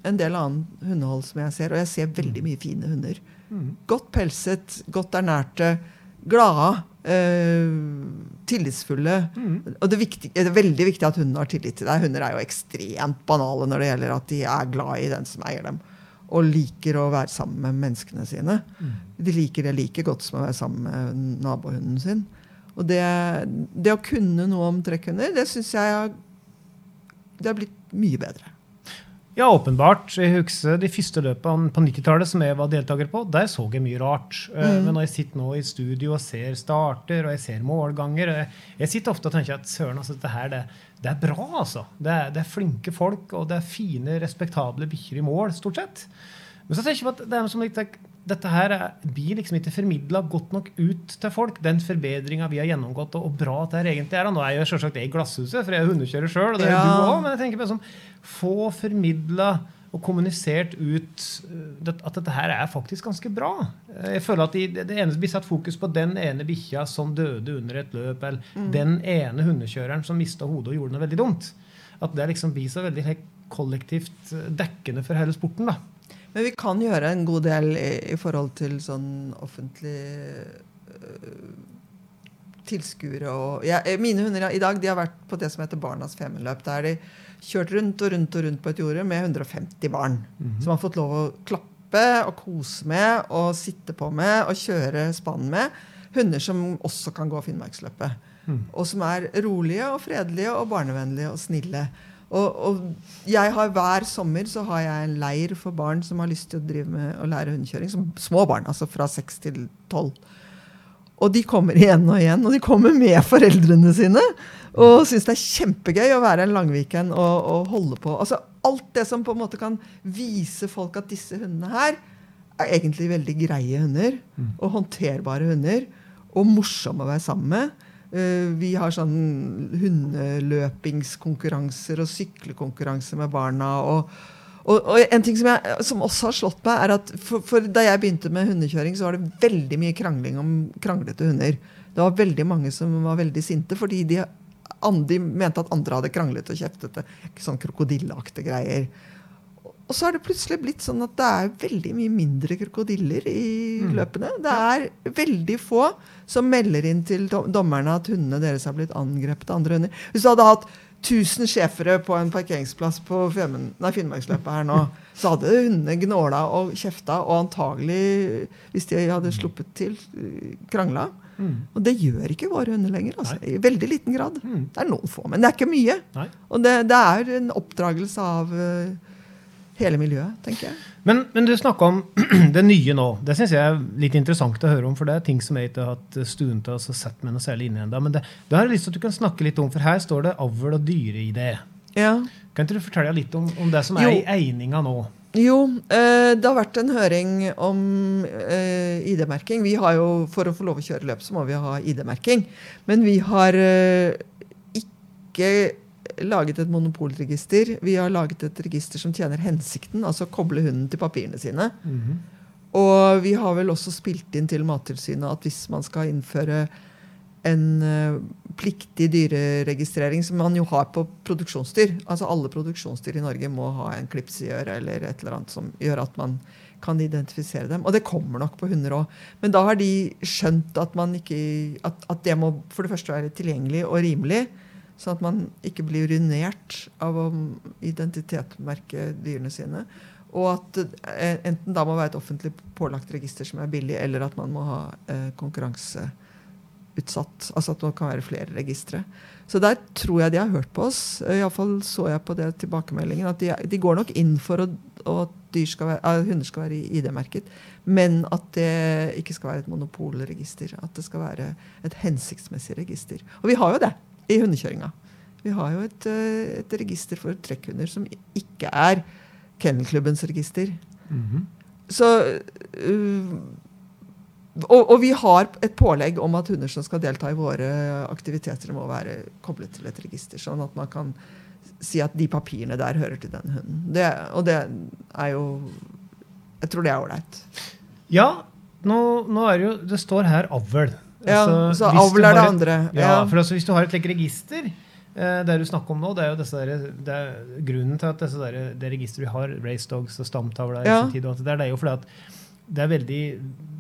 en del annen hundehold som jeg ser. Og jeg ser veldig mye fine hunder. Godt pelset, godt ernærte, glade, eh, tillitsfulle. Og det, er viktig, det er veldig viktig at hundene har tillit til deg. Hunder er jo ekstremt banale når det gjelder at de er glad i den som eier dem. Og liker å være sammen med menneskene sine. De liker det like godt som å være sammen med nabohunden sin. Og det, det å kunne noe om trekkhunder, det syns jeg har, det har blitt mye bedre. Ja, åpenbart. Jeg husker de første løpene på 90-tallet som jeg var deltaker på. Der så jeg mye rart. Mm. Men når jeg sitter nå i studio og ser starter og jeg ser målganger Jeg, jeg sitter ofte og tenker at søren, altså, dette her, det, det er bra, altså. Det er, det er flinke folk, og det er fine, respektable bikkjer i mål, stort sett. Men så tenker jeg at det er som litt, dette her er, blir liksom ikke formidla godt nok ut til folk. Den forbedringa vi har gjennomgått, og, og bra at det her egentlig er. Og nå er jeg selvsagt jeg i glasshuset, for jeg er hundekjører sjøl, og det er Ja. du òg. Men jeg tenker på sånn, få formidla og kommunisert ut uh, at dette her er faktisk ganske bra. Eh, Jeg føler at de, det eneste blir satt fokus på den ene bikkja som døde under et løp, eller den ene hundekjøreren som mista hodet og gjorde noe veldig dumt. At det liksom blir så veldig kollektivt eh, dekkende for hele sporten. da. Men vi kan gjøre en god del i, i forhold til sånn offentlig øh, tilskuere og ja, eh, Mine hunder i dag de har vært på det som heter Barnas Femundløp. Der de kjørt rundt og rundt og rundt på et jorde med 150 barn. Som har fått lov å klappe og kose med og sitte på med og kjøre spann med. Hunder som også kan gå Finnmarksløpet. Og som er rolige og fredelige og barnevennlige og snille. Og, og jeg har hver sommer så har jeg en leir for barn som har lyst til å drive med å lære hundekjøring. Som små barn, altså fra seks til tolv. Og de kommer igjen og igjen, og de kommer med foreldrene sine. Og syns det er kjempegøy å være en Langviken og, og holde på. Altså Alt det som på en måte kan vise folk at disse hundene her er egentlig veldig greie hunder. Og håndterbare hunder. Og morsomme å være sammen med. Eh, vi har sånn hundeløpingskonkurranser og syklekonkurranser med barna. og og, og en ting som, jeg, som også har slått meg, er at for, for da jeg begynte med hundekjøring, så var det veldig mye krangling om kranglete hunder. Det var veldig mange som var veldig sinte fordi de, de mente at andre hadde kranglet og kjeftet. Sånn krokodilleaktige greier. Og så er det plutselig blitt sånn at det er veldig mye mindre krokodiller i løpene. Det er veldig få som melder inn til dommerne at hundene deres har blitt angrepet av andre hunder. Hvis du hadde hatt 1000 schæfere på en parkeringsplass på Finnmarksløpet her nå, så hadde hundene gnåla og kjefta, og antagelig, hvis de hadde sluppet til, krangla. Og det gjør ikke våre hunder lenger. Altså, I veldig liten grad. Det er noen få, men det er ikke mye. Nei. Og det, det er en oppdragelse av eh, hele miljøet, tenker jeg. Men, men du snakka om det nye nå. Det syns jeg er litt interessant å høre om. For det er ting som jeg ikke har hatt stuen til å sette meg noe særlig inn i ennå. Men det, det har jeg lyst til at du kan snakke litt om, for her står det avl og dyreidé. Ja. Kan ikke du fortelle litt om, om det som er Jo. i eininga nå? Jo, eh, det har vært en høring om eh, ID-merking. Vi har jo, For å få lov å kjøre løp, så må vi ha ID-merking. Men vi har eh, ikke laget et monopolregister. Vi har laget et register som tjener hensikten, altså koble hunden til papirene sine. Og vi har vel også spilt inn til Mattilsynet at hvis man skal innføre en uh, pliktig dyreregistrering, som man jo har på produksjonsdyr Altså alle produksjonsdyr i Norge må ha en klips i øret eller et eller annet som gjør at man kan identifisere dem. Og det kommer nok på hunder òg. Men da har de skjønt at, man ikke, at, at det må for det første være tilgjengelig og rimelig. Sånn at man ikke blir ruinert av å identitetsmerke dyrene sine. Og at eh, enten da må være et offentlig pålagt register som er billig, eller at man må ha eh, konkurranseutsatt. Altså at det kan være flere registre. Så der tror jeg de har hørt på oss. Iallfall så jeg på det tilbakemeldingen. At de, de går nok inn for at hunder skal være ID-merket, men at det ikke skal være et monopolregister. At det skal være et hensiktsmessig register. Og vi har jo det i hundekjøringa. Vi har jo et, eh, et register for trekkhunder som ikke er Kennelklubbens register. Mm -hmm. Så uh, og, og, vi har et pålegg om at hunder som skal delta i våre aktiviteter, må være koblet til et register, sånn at man kan si at de papirene der hører til den hunden. Det, og det er jo Jeg tror det er ålreit. Ja, nå, nå, er det jo Det står her avl. Ja, altså, så avl er det andre. Ja, ja, for altså, Hvis du har et slikt register, Eh, det du snakker om nå, det er jo der, det er grunnen til at der, det registeret vi har, Race Dogs og stamtavler, ja. det, det er jo fordi at det er veldig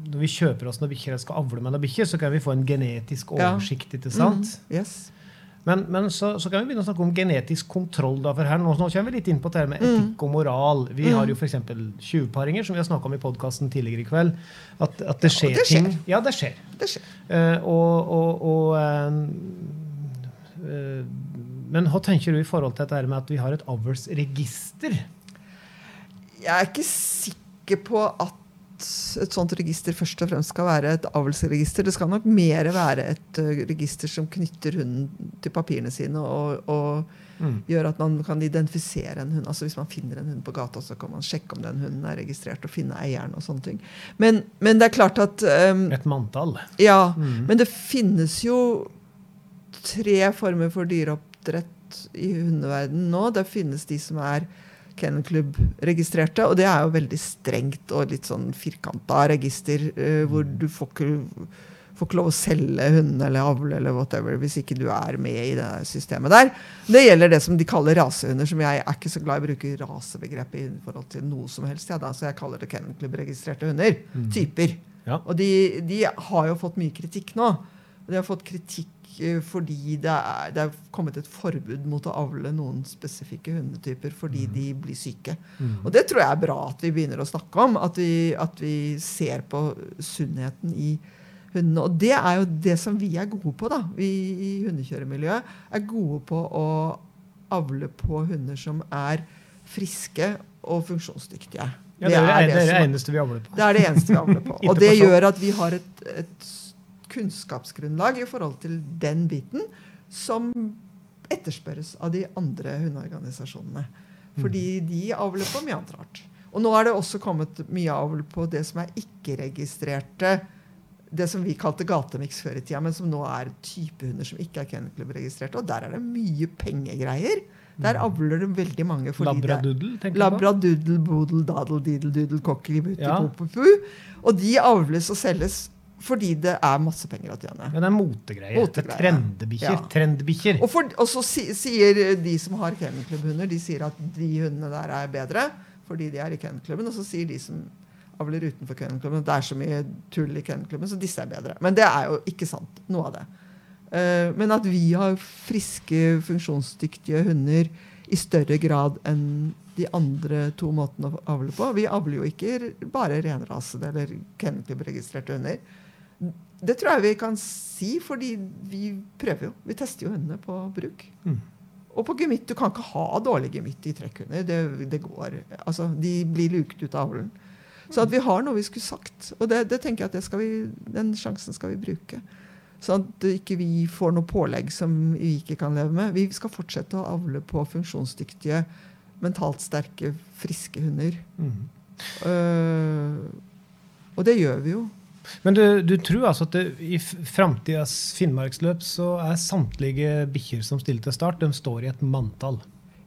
Når vi kjøper oss noen bikkjer skal avle med noen bikkjer, så kan vi få en genetisk oversikt. ikke sant? Mm, yes. Men, men så, så, kan vi begynne å snakke om genetisk kontroll. Da, for her nå, nå kommer vi litt inn på det med etikk mm. og moral. Vi mm. har jo f.eks. tjuvparinger, som vi har snakka om i podkasten tidligere i kveld. At, at det skjer, ja, det skjer ting. Ja, det skjer. Det skjer. Uh, og, og, og uh, men hva tenker du i forhold til dette med at vi har et avlsregister? Jeg er ikke sikker på at et sånt register først og fremst skal være et avlsregister. Det skal nok mer være et register som knytter hunden til papirene sine og, og mm. gjør at man kan identifisere en hund. Altså Hvis man finner en hund på gata, så kan man sjekke om den hunden er registrert og finne eieren. og sånne ting. Men, men det er klart at um, Et manntall. Ja. Mm. Men det finnes jo tre former for dyreoppdrett i hundeverden nå. Det finnes de som er Kennel Club-registrerte, og det er jo veldig strengt og litt sånn firkanta register, uh, hvor du får ikke, får ikke, lov å selge hundene eller avle eller whatever hvis ikke du er med i det systemet der. Det gjelder det som de kaller rasehunder, som jeg er ikke så glad i å bruke rasebegrepet i forhold til noe som helst. Ja, da, så jeg kaller det Kennel Club-registrerte hunder. Mm. Typer. Ja. Og de, de har jo fått mye kritikk nå. De har fått kritikk Eh, fordi det er, det er, kommet et forbud mot å avle noen spesifikke hundetyper fordi mm. de blir syke. Mm. Og det tror jeg er bra at vi begynner å snakke om. At vi, at vi ser på sunnheten i hundene. Og det er jo det som vi er gode på, da. Vi i hundekjøremiljøet er gode på å avle på hunder som er friske og funksjonsdyktige. Ja, det, er det, er det, det eneste vi avler på. Det er det eneste vi avler på. Og det gjør at vi har et, et kunnskapsgrunnlag i forhold til den biten som etterspørres av de andre hundeorganisasjonene. Fordi mm. de avler på mye annet rart. Og nå er det også kommet mye avl på det som er ikke-registrerte det som vi kalte gatemiks før i tida, men som nå er typehunder som ikke er kennelklubbregistrerte. Og der er det mye pengegreier. Der mm. avler det veldig mange. Labradoodle? tenker Labradoodle, bodel, dadel, didel, dudel, cocky, butti, ja. popopu. Og de avles og selges fordi det er masse penger å tjene. Men det er motegreier. Det er trendbikkjer. Ja. Trendbikkjer. Og, for, og, så si, sier de som har kennelklubbhunder, de sier at de hundene der er bedre fordi de er i kennelklubben. Og så sier de som avler utenfor kennelklubben, at det er så mye tull i kennelklubben, så disse er bedre. Men det er jo ikke sant, noe av det. Uh, men at vi har friske, funksjonsdyktige hunder i større grad enn de andre to måtene å avle på. Vi avler jo ikke bare renrasede eller kennelklubbregistrerte hunder. Det tror jeg vi kan si, fordi vi prøver jo. Vi tester jo hundene på bruk. Mm. Og på gemytt. Du kan ikke ha dårlig gemytt i trekkhunder. Det, det, går. Altså, de blir luket ut av avlen. Så at vi har noe vi skulle sagt. Og det, det tenker jeg at vi, den sjansen skal vi bruke. Sånn at ikke vi får noe pålegg som vi ikke kan leve med. Vi skal fortsette å avle på funksjonsdyktige, mentalt sterke, friske hunder. Mm. Uh, og det gjør vi jo. Men du, du, tror altså at det, i framtidas Finnmarksløp så er samtlige bikkjer som stiller til start, de står i et manntall?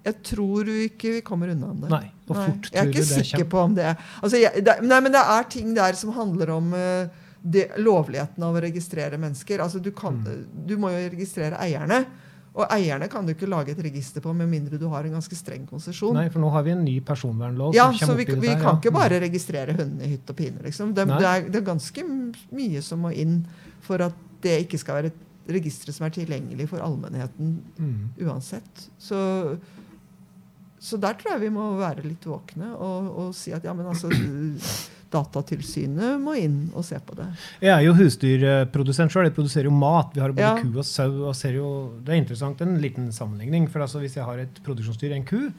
Jeg tror du ikke vi kommer unna om det. Nei, og fort nei, Jeg er ikke sikker på om det altså, jeg, det, nei, men det er ting der som handler om uh, det, lovligheten av å registrere mennesker. Altså, du, kan, mm. du må jo registrere eierne. Og eierne kan du ikke lage et register på med mindre du har en ganske streng konsesjon. Nei, for nå har vi en ny personvernlov. Ja, så vi, vi kan ikke bare registrere hundene i hytt og pine. Liksom. Det, det, er, det, er, ganske mye som må inn for at det ikke skal være et register som er tilgjengelig for allmennheten uansett. Så, så der tror jeg vi må være litt våkne og, og si at ja, men altså Datatilsynet må inn og se på det. Jeg er jo husdyrprodusent sjøl. Jeg produserer jo mat. Vi har både Ja. ku og sau. og ser jo, Det er interessant, en liten sammenligning. For altså, hvis jeg har et produksjonsdyr, en ku,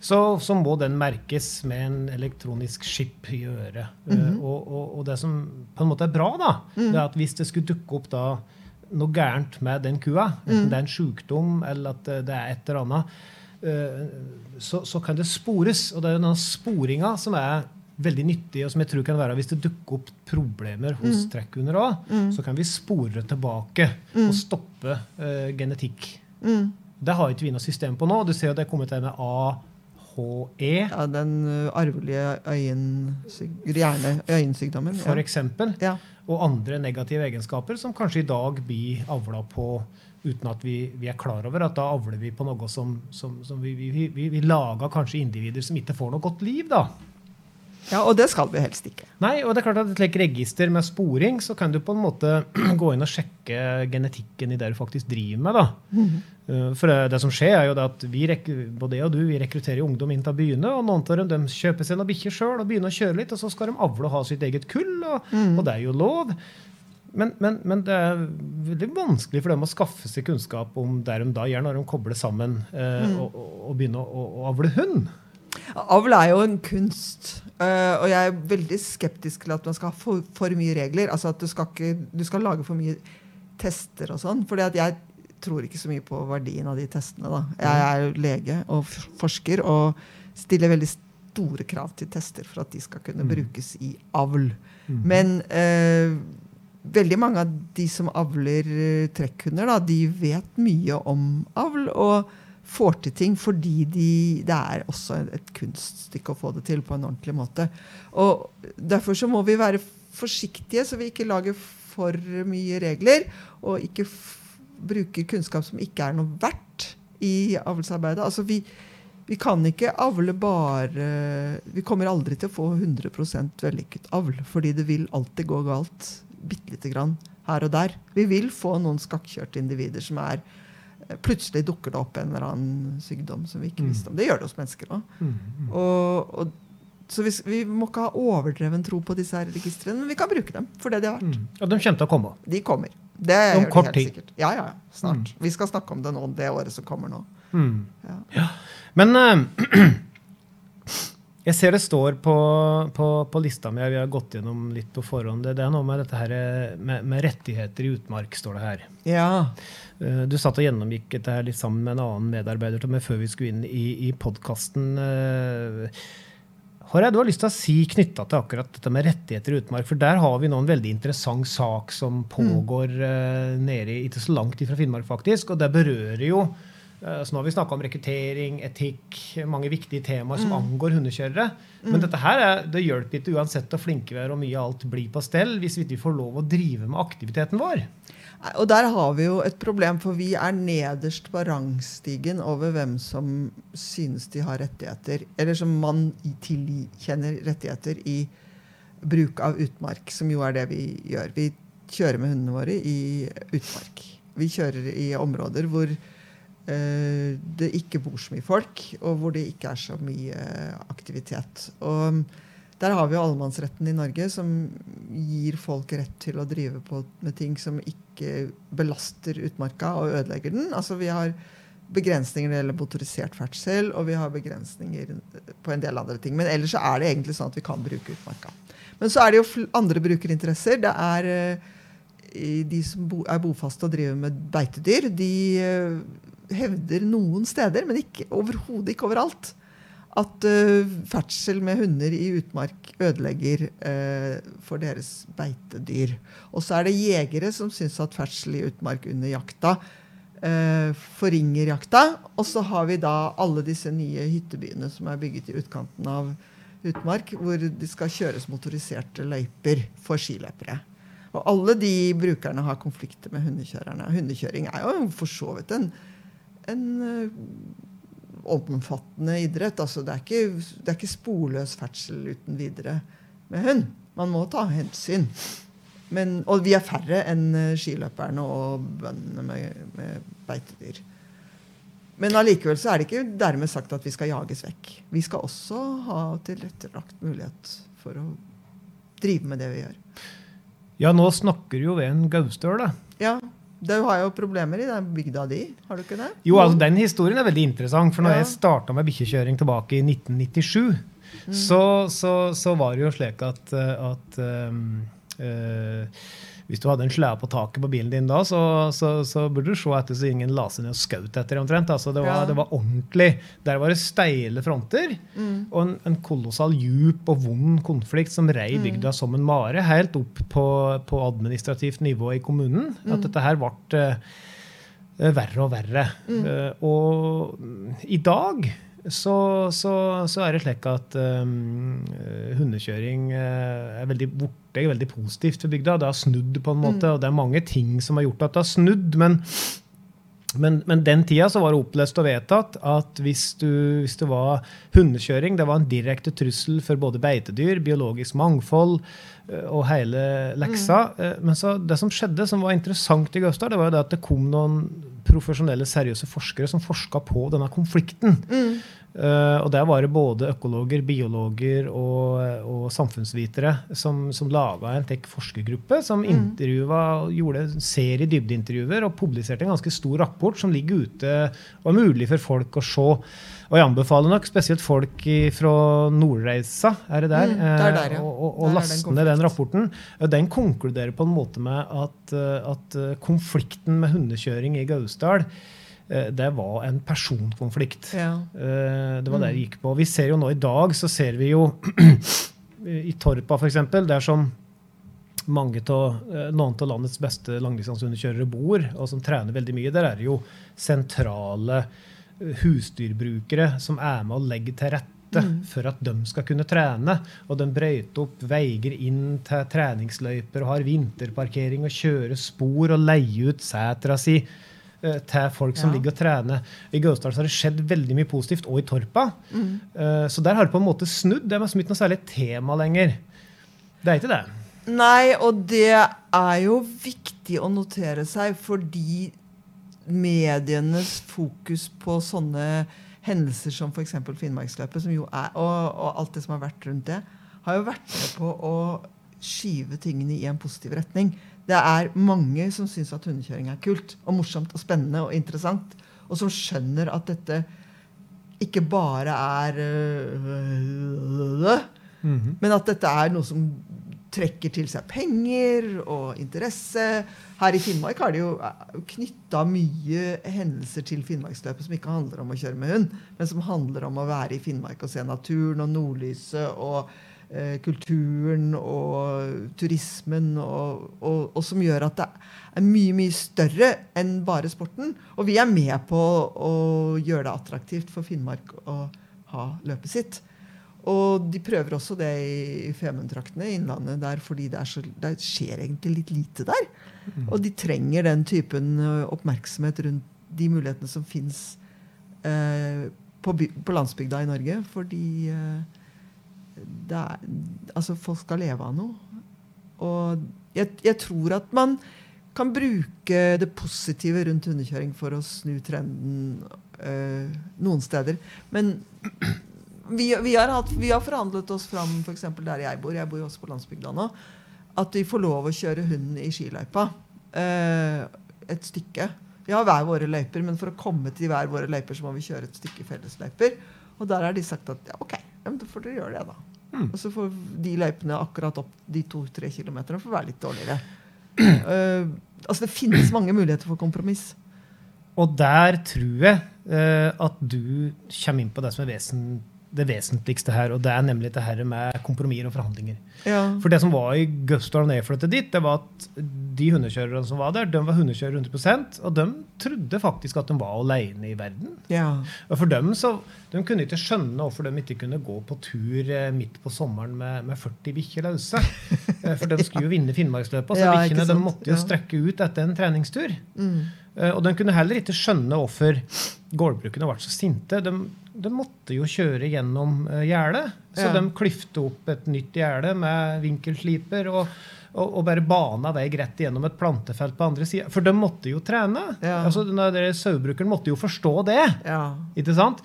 så, så må den merkes med en elektronisk chip i øret. Eh, og, og, og det som på en måte er bra, da, det er at hvis det skulle dukke opp da noe gærent med den kua, enten det er en sykdom eller at det det er et eller annet, eh, så, så kan det spores. Og det er jo denne sporinga som er veldig nyttig, og som jeg tror kan være hvis det dukker opp problemer hos trekkhunder òg, så kan vi spore det tilbake og stoppe uh, genetikk. Det har ikke vi noe system på nå. Du ser jo det er kommet en AHE, Ja, den ø, arvelige øyensykdommen. Ja. for eksempel, Ja. og andre negative egenskaper som kanskje i dag blir avla på uten at vi, vi er klar over at da avler vi på noe som, som, som vi, vi, vi, vi lager kanskje individer som ikke får noe godt liv. da. Ja, og det skal vi helst ikke. Nei, og det er klart at et slikt register med sporing, så kan du på en måte gå inn og sjekke genetikken i det du faktisk driver med. da. Uh, For det, det som skjer, er jo det at vi både jeg og du vi rekrutterer ungdom inn til byene, og noen av dem de kjøper seg noen bikkjer sjøl og begynner å kjøre litt, og så skal de avle og ha sitt eget kull, og, og det er jo lov. Men, men, men det er veldig vanskelig for dem å skaffe seg kunnskap om det de da gjør når de kobler sammen eh, og, og, og begynner å, å avle hund. Avl er jo en kunst, Uh, og jeg er veldig skeptisk til at man skal ha for, for mye regler. Altså at du skal, ikke, du skal lage for mye tester og sånn. For jeg tror ikke så mye på verdien av de testene. Da. Jeg er jo lege og forsker og stiller veldig store krav til tester for at de skal kunne brukes i avl. Men uh, veldig mange av de som avler eh, trekkhunder, da, de vet mye om avl og får til ting fordi de, det er også et kunststykke å få det til på en ordentlig måte. Og Derfor så må vi være forsiktige, så vi ikke lager for mye regler, og ikke bruker kunnskap som ikke er noe verdt i avlsarbeidet. Altså vi, vi kan ikke avle bare Vi kommer aldri til å få 100% vellykket avl, fordi det vil alltid gå galt bitte lite grann her og der. Vi vil få noen skakkjørte individer som er Plutselig dukker det opp en eller annen sykdom som vi ikke visste om. Det gjør det hos mennesker òg. Og, og, så vi, vi må ikke ha overdreven tro på disse her registrene, men vi kan bruke dem for det de har vært. Og de kommer til å komme. De kommer. Det Om gjør de helt tid. sikkert. Ja, ja, ja. Snart. Vi skal snakke om det nå, det året som kommer nå. Mm. Ja. Men eh, jeg ser det står på, på, på lista mi, vi har gått gjennom litt på forhånd. Det, det er noe med dette her eh, med, med rettigheter i utmark, står det her. ja. Eh, Du satt og gjennomgikk dette her litt sammen med en annen medarbeider til meg før vi skulle inn i, i podkasten. Har jeg du har lyst til å si knytta til akkurat dette med rettigheter i utmark? For der har vi nå en veldig interessant sak som pågår mm. nede i- ikke så langt ifra Finnmark, faktisk. Og det berører jo eh, så Nå har vi snakka om rekruttering, etikk, mange viktige temaer som angår hundekjørere. Men dette her er, det hjelper ikke uansett hvor flinke vi er og mye alt blir på stell, hvis vi ikke får lov å drive med aktiviteten vår. Og der har vi jo et problem, for vi er nederst på rangstigen over hvem som synes de har rettigheter, eller som man tilkjenner rettigheter i bruk av utmark, som jo er det vi gjør. Vi kjører med hundene våre i utmark. Vi kjører i områder hvor eh, det ikke bor så mye folk, og hvor det ikke er så mye aktivitet. Og der har vi jo allemannsretten i Norge, som gir folk rett til å drive på med ting som ikke belaster utmarka og ødelegger den. Altså Vi har begrensninger når det gjelder motorisert ferdsel, og vi har begrensninger på en del andre ting. Men ellers så er det egentlig sånn at vi kan bruke utmarka. Men så er det jo andre brukerinteresser. Det er eh, de som er bofaste og driver med beitedyr. De eh, hevder noen steder, men ikke overhodet ikke overalt, at uh, ferdsel med hunder i utmark ødelegger uh, for deres beitedyr. Og så er det jegere som syns at ferdsel i utmark under jakta eh, forringer jakta. Og så har vi da alle disse nye hyttebyene som er bygget i utkanten av utmark, hvor det skal kjøres motoriserte løyper for skiløpere. Og alle de brukerne har konflikter med hundekjørerne. Hundekjøring er jo for så vidt en, en eh, omfattende idrett. Altså, det, er ikke, det er ikke sporløs ferdsel uten videre med hund. Man må ta hensyn. Men, og vi er færre enn eh, skiløperne og bøndene med, med beitedyr. Men allikevel så er det ikke dermed sagt at vi skal jages vekk. Vi skal også ha tilrettelagt mulighet for å drive med det vi gjør. Ja, nå snakker jo ved en gaustøl, da. Ja, Du har jo problemer i den bygda di, har du ikke det? Jo, altså Den historien er veldig interessant. For når Ja. jeg starta med bikkjekjøring tilbake i 1997, Mm. så, så, så var det jo slik at, eh, at um, eh, hvis du hadde en slede på taket på bilen din da, så, så, så burde du se etter så ingen la seg ned og skjøt etter omtrent. Altså, det, var, Ja. det var ordentlig. Der var det steile fronter Mm. og en, en kolossal djup og vond konflikt som rei Mm. bygda som en mare, helt opp på, på administrativt nivå i kommunen. Mm. At dette her ble eh, verre og verre. Mm. Uh, og mm, i dag så, så, så er det slik at um, hundekjøring er veldig borte, er veldig positivt for bygda. Det har snudd på en måte, Mm. og det er mange ting som har gjort at det har snudd. men men, men den tida så var det opplest og vedtatt at hvis, du, hvis det var hundekjøring, det var en direkte trussel for både beitedyr, biologisk mangfold eh, og hele leksa. Mm. Men så det som skjedde, som var interessant i Gausdal, det var jo det at det kom noen profesjonelle, seriøse forskere som forska på denne konflikten. Mm. Uh, og der var det både økologer, biologer og, og samfunnsvitere som, som laga en tech forskergruppe som mm. gjorde en serie dybdeintervjuer og publiserte en ganske stor rapport som ligger ute og er mulig for folk å se. Og jeg anbefaler nok spesielt folk fra Nordreisa, er det der, Mm, det er der, ja. og, Der å er det en laste ned den rapporten. Eh, Den konkluderer på en måte med at, eh, at eh, konflikten med hundekjøring i Gausdal eh, det var en personkonflikt. Ja. Eh, Det var det det Mm. gikk på. Vi ser jo nå i dag, så ser vi jo i Torpa f.eks., der som mange av, eh, noen av landets beste langdistansehundekjørere bor, og som trener veldig mye, der er det jo sentrale eh, husdyrbrukere som er med og legger til rette Mm. for at de skal kunne trene. Og de brøyter opp veier inn til treningsløyper og har vinterparkering og kjører spor og leier ut setra si eh, til folk som Ja. ligger og trener. I Gausdal har det skjedd veldig mye positivt, og i Torpa. Mm. Eh, Så der har det på en måte snudd. Det er liksom ikke noe særlig tema lenger. Det er ikke det. Nei, og det er jo viktig å notere seg, fordi medienes fokus på sånne hendelser som f.eks. Finnmarksløpet, som jo er, og, og alt det som har vært rundt det, har jo vært med på å skyve tingene i en positiv retning. Det er mange som syns at hundekjøring er kult og morsomt og spennende og interessant, og som skjønner at dette ikke bare er øh, men at dette er noe som trekker til seg penger og interesse. Her i Finnmark har de jo knytta mye hendelser til Finnmarksløpet som ikke handler om å kjøre med hund, men som handler om å være i Finnmark og se naturen og nordlyset og eh, kulturen og turismen, og, og, og som gjør at det er mye, mye større enn bare sporten. Og vi er med på å gjøre det attraktivt for Finnmark å ha løpet sitt. Og de prøver også det i Femundtraktene, Innlandet, der fordi det, så, det skjer egentlig litt lite der. Og de trenger den typen oppmerksomhet rundt de mulighetene som fins på, på landsbygda i Norge. Fordi eh, er, altså folk skal leve av noe. Og jeg, jeg tror at man kan bruke det positive rundt hundekjøring for å snu trenden eh, noen steder. Men vi, vi, har hatt, vi har forhandlet oss fram f.eks. der jeg bor, jeg bor jo også på landsbygda nå, at vi får lov å kjøre hund i skiløypa eh, et stykke. Vi har hver våre løyper, men for å komme til hver våre løyper så må vi kjøre et stykke fellesløyper. Og der har de sagt at ja, ok, da får dere gjøre det, da. Og så får de løypene akkurat opp de to-tre kilometerne får være litt dårligere. Uh, altså Det finnes mange muligheter for kompromiss. Og der tror jeg uh, at du kommer inn på det som er vesen, det vesentligste her, og det er nemlig det her med kompromisser og forhandlinger. Ja. For det som var i Gusdal når jeg flyttet dit, det var at de hundekjørerne som var der, de var hundekjørere 100 og de trodde faktisk at de var alene i verden. ja. Og for dem så, De kunne ikke skjønne hvorfor de ikke kunne gå på tur eh, midt på sommeren med, med 40 bikkjer løse. Eh, For de skulle jo vinne Finnmarksløpet, så Ja, bikkjene måtte jo strekke ut etter en treningstur. Mm. Eh, Og de kunne heller ikke skjønne hvorfor gårdbrukerne ble så sinte. De, de måtte jo kjøre gjennom uh, gjerdet, så Ja. de klyfte opp et nytt gjerde med vinkelsliper. Og, og, og bare bana vei rett gjennom et plantefelt på andre sida. For de måtte jo trene. Ja. Altså, den Sauebrukeren måtte jo forstå det. Ja. Ikke sant?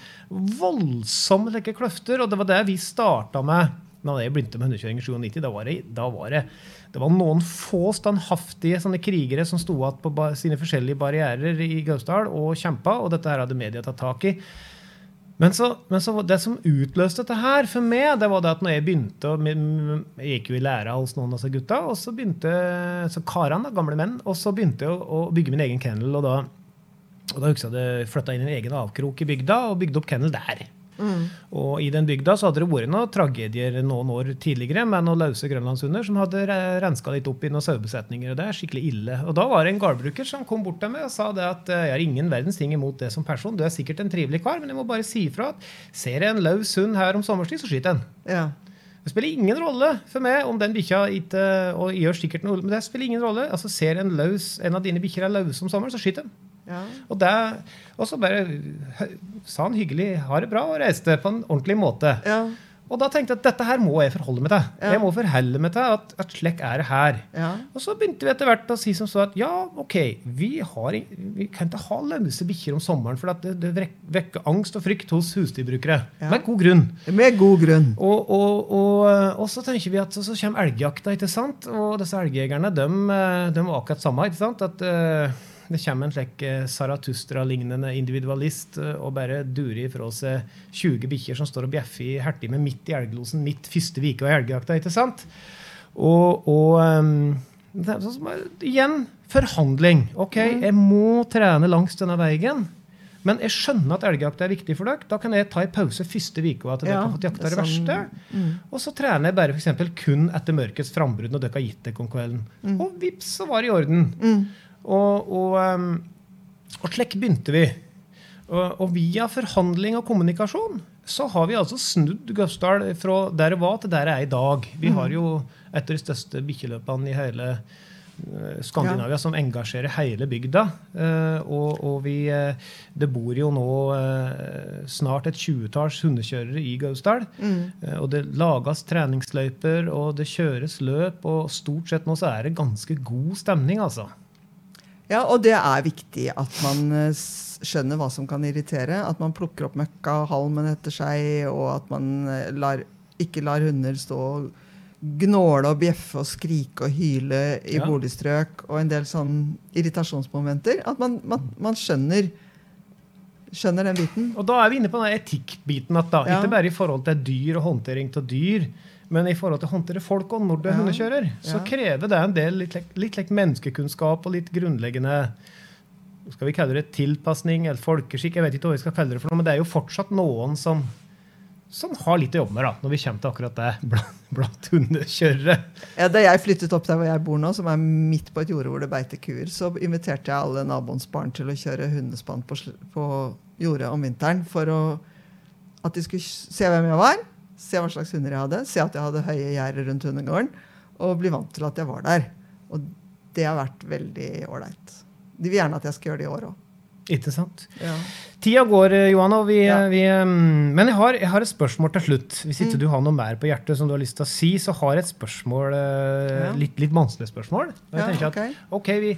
Voldsomme like kløfter, og det var det vi starta med da jeg begynte med hundekjøring i 97. Da var det, da var det, det var noen få standhaftige sånne krigere som sto igjen på sine forskjellige barrierer i Gausdal og kjempa, og dette her hadde media tatt tak i. Men, så, men så, det som utløste dette her for meg, det var det at når jeg begynte Jeg gikk jo i læra hos noen av disse gutta, og så begynte så karene, gamle menn, og så begynte jeg å, å bygge min egen kennel. Og da, og da husker jeg jeg flytta inn i en egen avkrok i bygda og bygde opp kennel der. Og i den bygda så hadde det vært noen tragedier noen år tidligere med noen løse grønlandshunder som hadde re- renska litt opp i noen sauebesetninger. og Det er skikkelig ille. Og Da var det en gårdbruker som kom bort til meg og sa det at eh, jeg har ingen verdens ting imot det som person. Du er sikkert en trivelig kar, men jeg må bare si ifra at ser jeg en løs hund her om sommerstid, så skyter jeg den. Ja. Det spiller ingen rolle for meg om den bikkja ikke og gjør sikkert noe, men det spiller ingen rolle. Altså Ser en, løs, en av dine bikkjer er løse om sommeren, så skyt den. Ja. Og, det, og så bare sa han hyggelig ha det bra og reiste på en ordentlig måte. Ja. Og da tenkte jeg at dette her må jeg forholde meg til. Ja. Jeg må forholde meg til at, at slik er det her. Ja. Og så begynte vi etter hvert å si som så at ja, OK, vi, har, vi kan ikke ha løse bikkjer om sommeren, for at det, det vekker angst og frykt hos husdyrbrukere. Med god grunn. Med god grunn. Og, og, og, så tenker vi at så, så kommer elgjakta, ikke sant? Og disse elgjegerne, de, de var akkurat samme. ikke sant? At eh, det kommer en slik eh, Zarathustra-lignende individualist eh, og bare durer ifra seg 20 bikkjer som står og bjeffer i med midt i elglosen, midt første uke av elgjakta, ikke sant? Og, og um, igjen, forhandling. OK, jeg må trene langs denne veien. Men jeg skjønner at elgjakt er viktig for dere. Da kan jeg ta en pause første uka til dere Ja, har fått jakta det det sånn- verste. Og så trener jeg bare for kun etter mørkets frambrudd når dere har gitt dere om kvelden. Og vips, så var det i orden. Og, og, um, og slik begynte vi. Og, og via forhandling og kommunikasjon så har vi altså snudd Gausdal fra der det var, til der det er i dag. Vi har jo et av de største bikkjeløpene i hele Skandinavia Skandinavia som engasjerer hele bygda. Eh, og, og vi, eh, det bor jo nå eh, snart et tjuetalls hundekjørere i Gausdal. Mm. og det lages treningsløyper, og det kjøres løp, og stort sett nå så er det ganske god stemning, altså. Ja, og det er viktig at man eh, skjønner hva som kan irritere. At man plukker opp møkka og halmen etter seg, og at man eh, lar, ikke lar hunder stå og gnåle og bjeffe og skrike og hyle i Ja. boligstrøk, og en del sånn irritasjonsmomenter. At man, man, man skjønner, skjønner den biten. Og da er vi inne på den etikkbiten. at da, Ja. Ikke bare i forhold til dyr og håndtering av dyr, men i forhold til å håndtere folk og når du er hundekjører. Så krever det en del litt, litt, litt menneskekunnskap og litt grunnleggende skal vi kalle det tilpasning eller folkeskikk. jeg vet ikke hva vi skal kalle det for noe, Men det er jo fortsatt noen som, som har litt å jobbe med da, når vi kommer til akkurat det blant, blant hundekjørere. Ja, da jeg flyttet opp der hvor jeg bor nå, som er midt på et jorde hvor det beiter kuer, så inviterte jeg alle naboens barn til å kjøre hundespann på, på jordet om vinteren for å, at de skulle se hvem jeg var, se hva slags hunder jeg hadde, se at jeg hadde høye gjerder rundt hundegården, og bli vant til at jeg var der. Og det har vært veldig ålreit. De vil gjerne at jeg skal gjøre det i år òg. Ikke sant? Ja. Tida går, Johanna. Johan, vi, Ja. vi um, Men jeg har, jeg har et spørsmål til slutt. Hvis Mm. ikke du har noe mer på hjertet som du har lyst til å si, så har jeg et spørsmål, eh, Ja. litt, litt vanskelig spørsmål. Og jeg tenker okay. at ok, vi,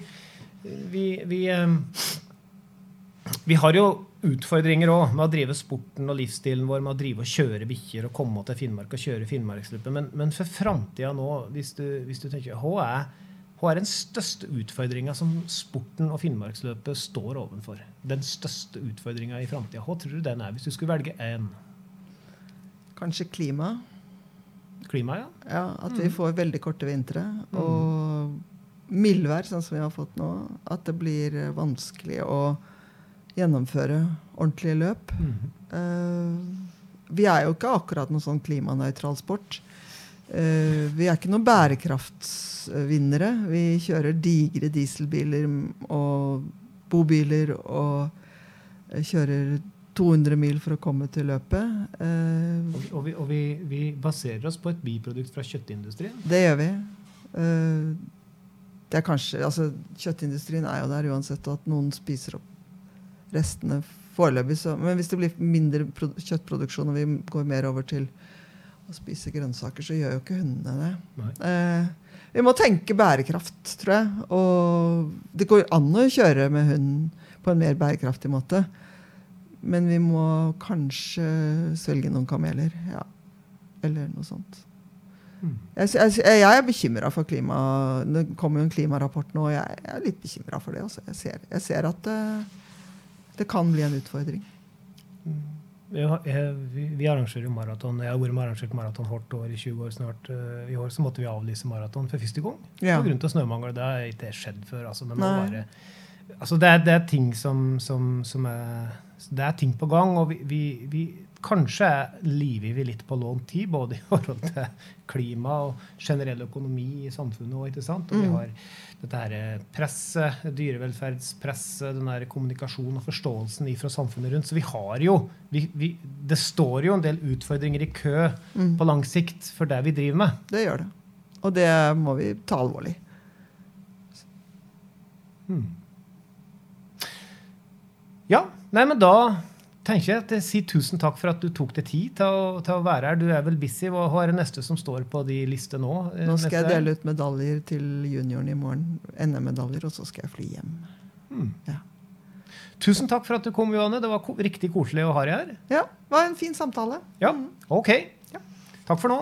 vi, vi, vi har jo utfordringer òg med å drive sporten og livsstilen vår med å drive og kjøre bikkjer og komme til Finnmark og kjøre Finnmarksløpet. Men, men for framtida nå, hvis du, hvis du tenker hva er, hva er den største utfordringa som sporten og Finnmarksløpet står overfor? Den største utfordringa i framtida. Hva tror du den er, hvis du skulle velge én? Kanskje klima. Klima, ja? Ja, at vi får veldig korte vintre. Og mildvær, sånn som vi har fått nå. At det blir vanskelig å gjennomføre ordentlige løp. Eh, vi er jo ikke akkurat noen sånn klimanøytral sport. Eh, vi er ikke noen bærekraftsvinnere. Vi kjører digre dieselbiler og bobiler og eh, kjører 200 mil for å komme til løpet. Og, vi, og, vi, og vi, vi baserer oss på et biprodukt fra kjøttindustrien. Det gjør vi. Det er kanskje, altså Kjøttindustrien er jo der uansett, og at noen spiser opp restene foreløpig. Så, men hvis det blir mindre pro kjøttproduksjon og vi går mer over til å spise grønnsaker, så gjør jo ikke hundene det. Eh, vi må tenke bærekraft, tror jeg. Og det går an å kjøre med hund på en mer bærekraftig måte. Men vi må kanskje svelge noen kameler. Ja. Eller noe sånt. Mm. Jeg, jeg, jeg er bekymra for klima. Det kommer jo en klimarapport nå, og jeg, jeg er litt bekymra for det. Også. Jeg, ser, jeg ser at det, det kan bli en utfordring. Ja, vi, vi arrangerer jo maraton. Jeg har vært med arrangert maraton hvert år i 20 år snart. Eh, I år så måtte vi avlyse maraton for første gang. Ja. Av snømangel. Det har ikke skjedd før. Altså, det, bare, altså, det, er, det er ting som, som, som er Det er ting på gang. Og vi, vi, vi kanskje liver vi litt på lånt tid, både i forhold til klima og generell økonomi i samfunnet. også, ikke sant? Og vi Mm. har dette her presset, dyrevelferdspresset, den der kommunikasjonen og forståelsen fra samfunnet rundt. Så vi har jo vi, vi, Det står jo en del utfordringer i kø Mm. på lang sikt for det vi driver med. Det gjør det. Og det må vi ta alvorlig. Ja, nei, men da tenker at jeg sier tusen takk for at du tok deg tid til å, til å være her. Du er vel busy. Hva er det neste som står på de liste nå? eh, Nå skal jeg dele ut medaljer til junioren i morgen. NM-medaljer, og så skal jeg fly hjem. Ja. Tusen takk for at du kom, Johanne. Det var ko riktig koselig å ha deg her. ja, det var en fin samtale. Ja, OK. Takk for nå.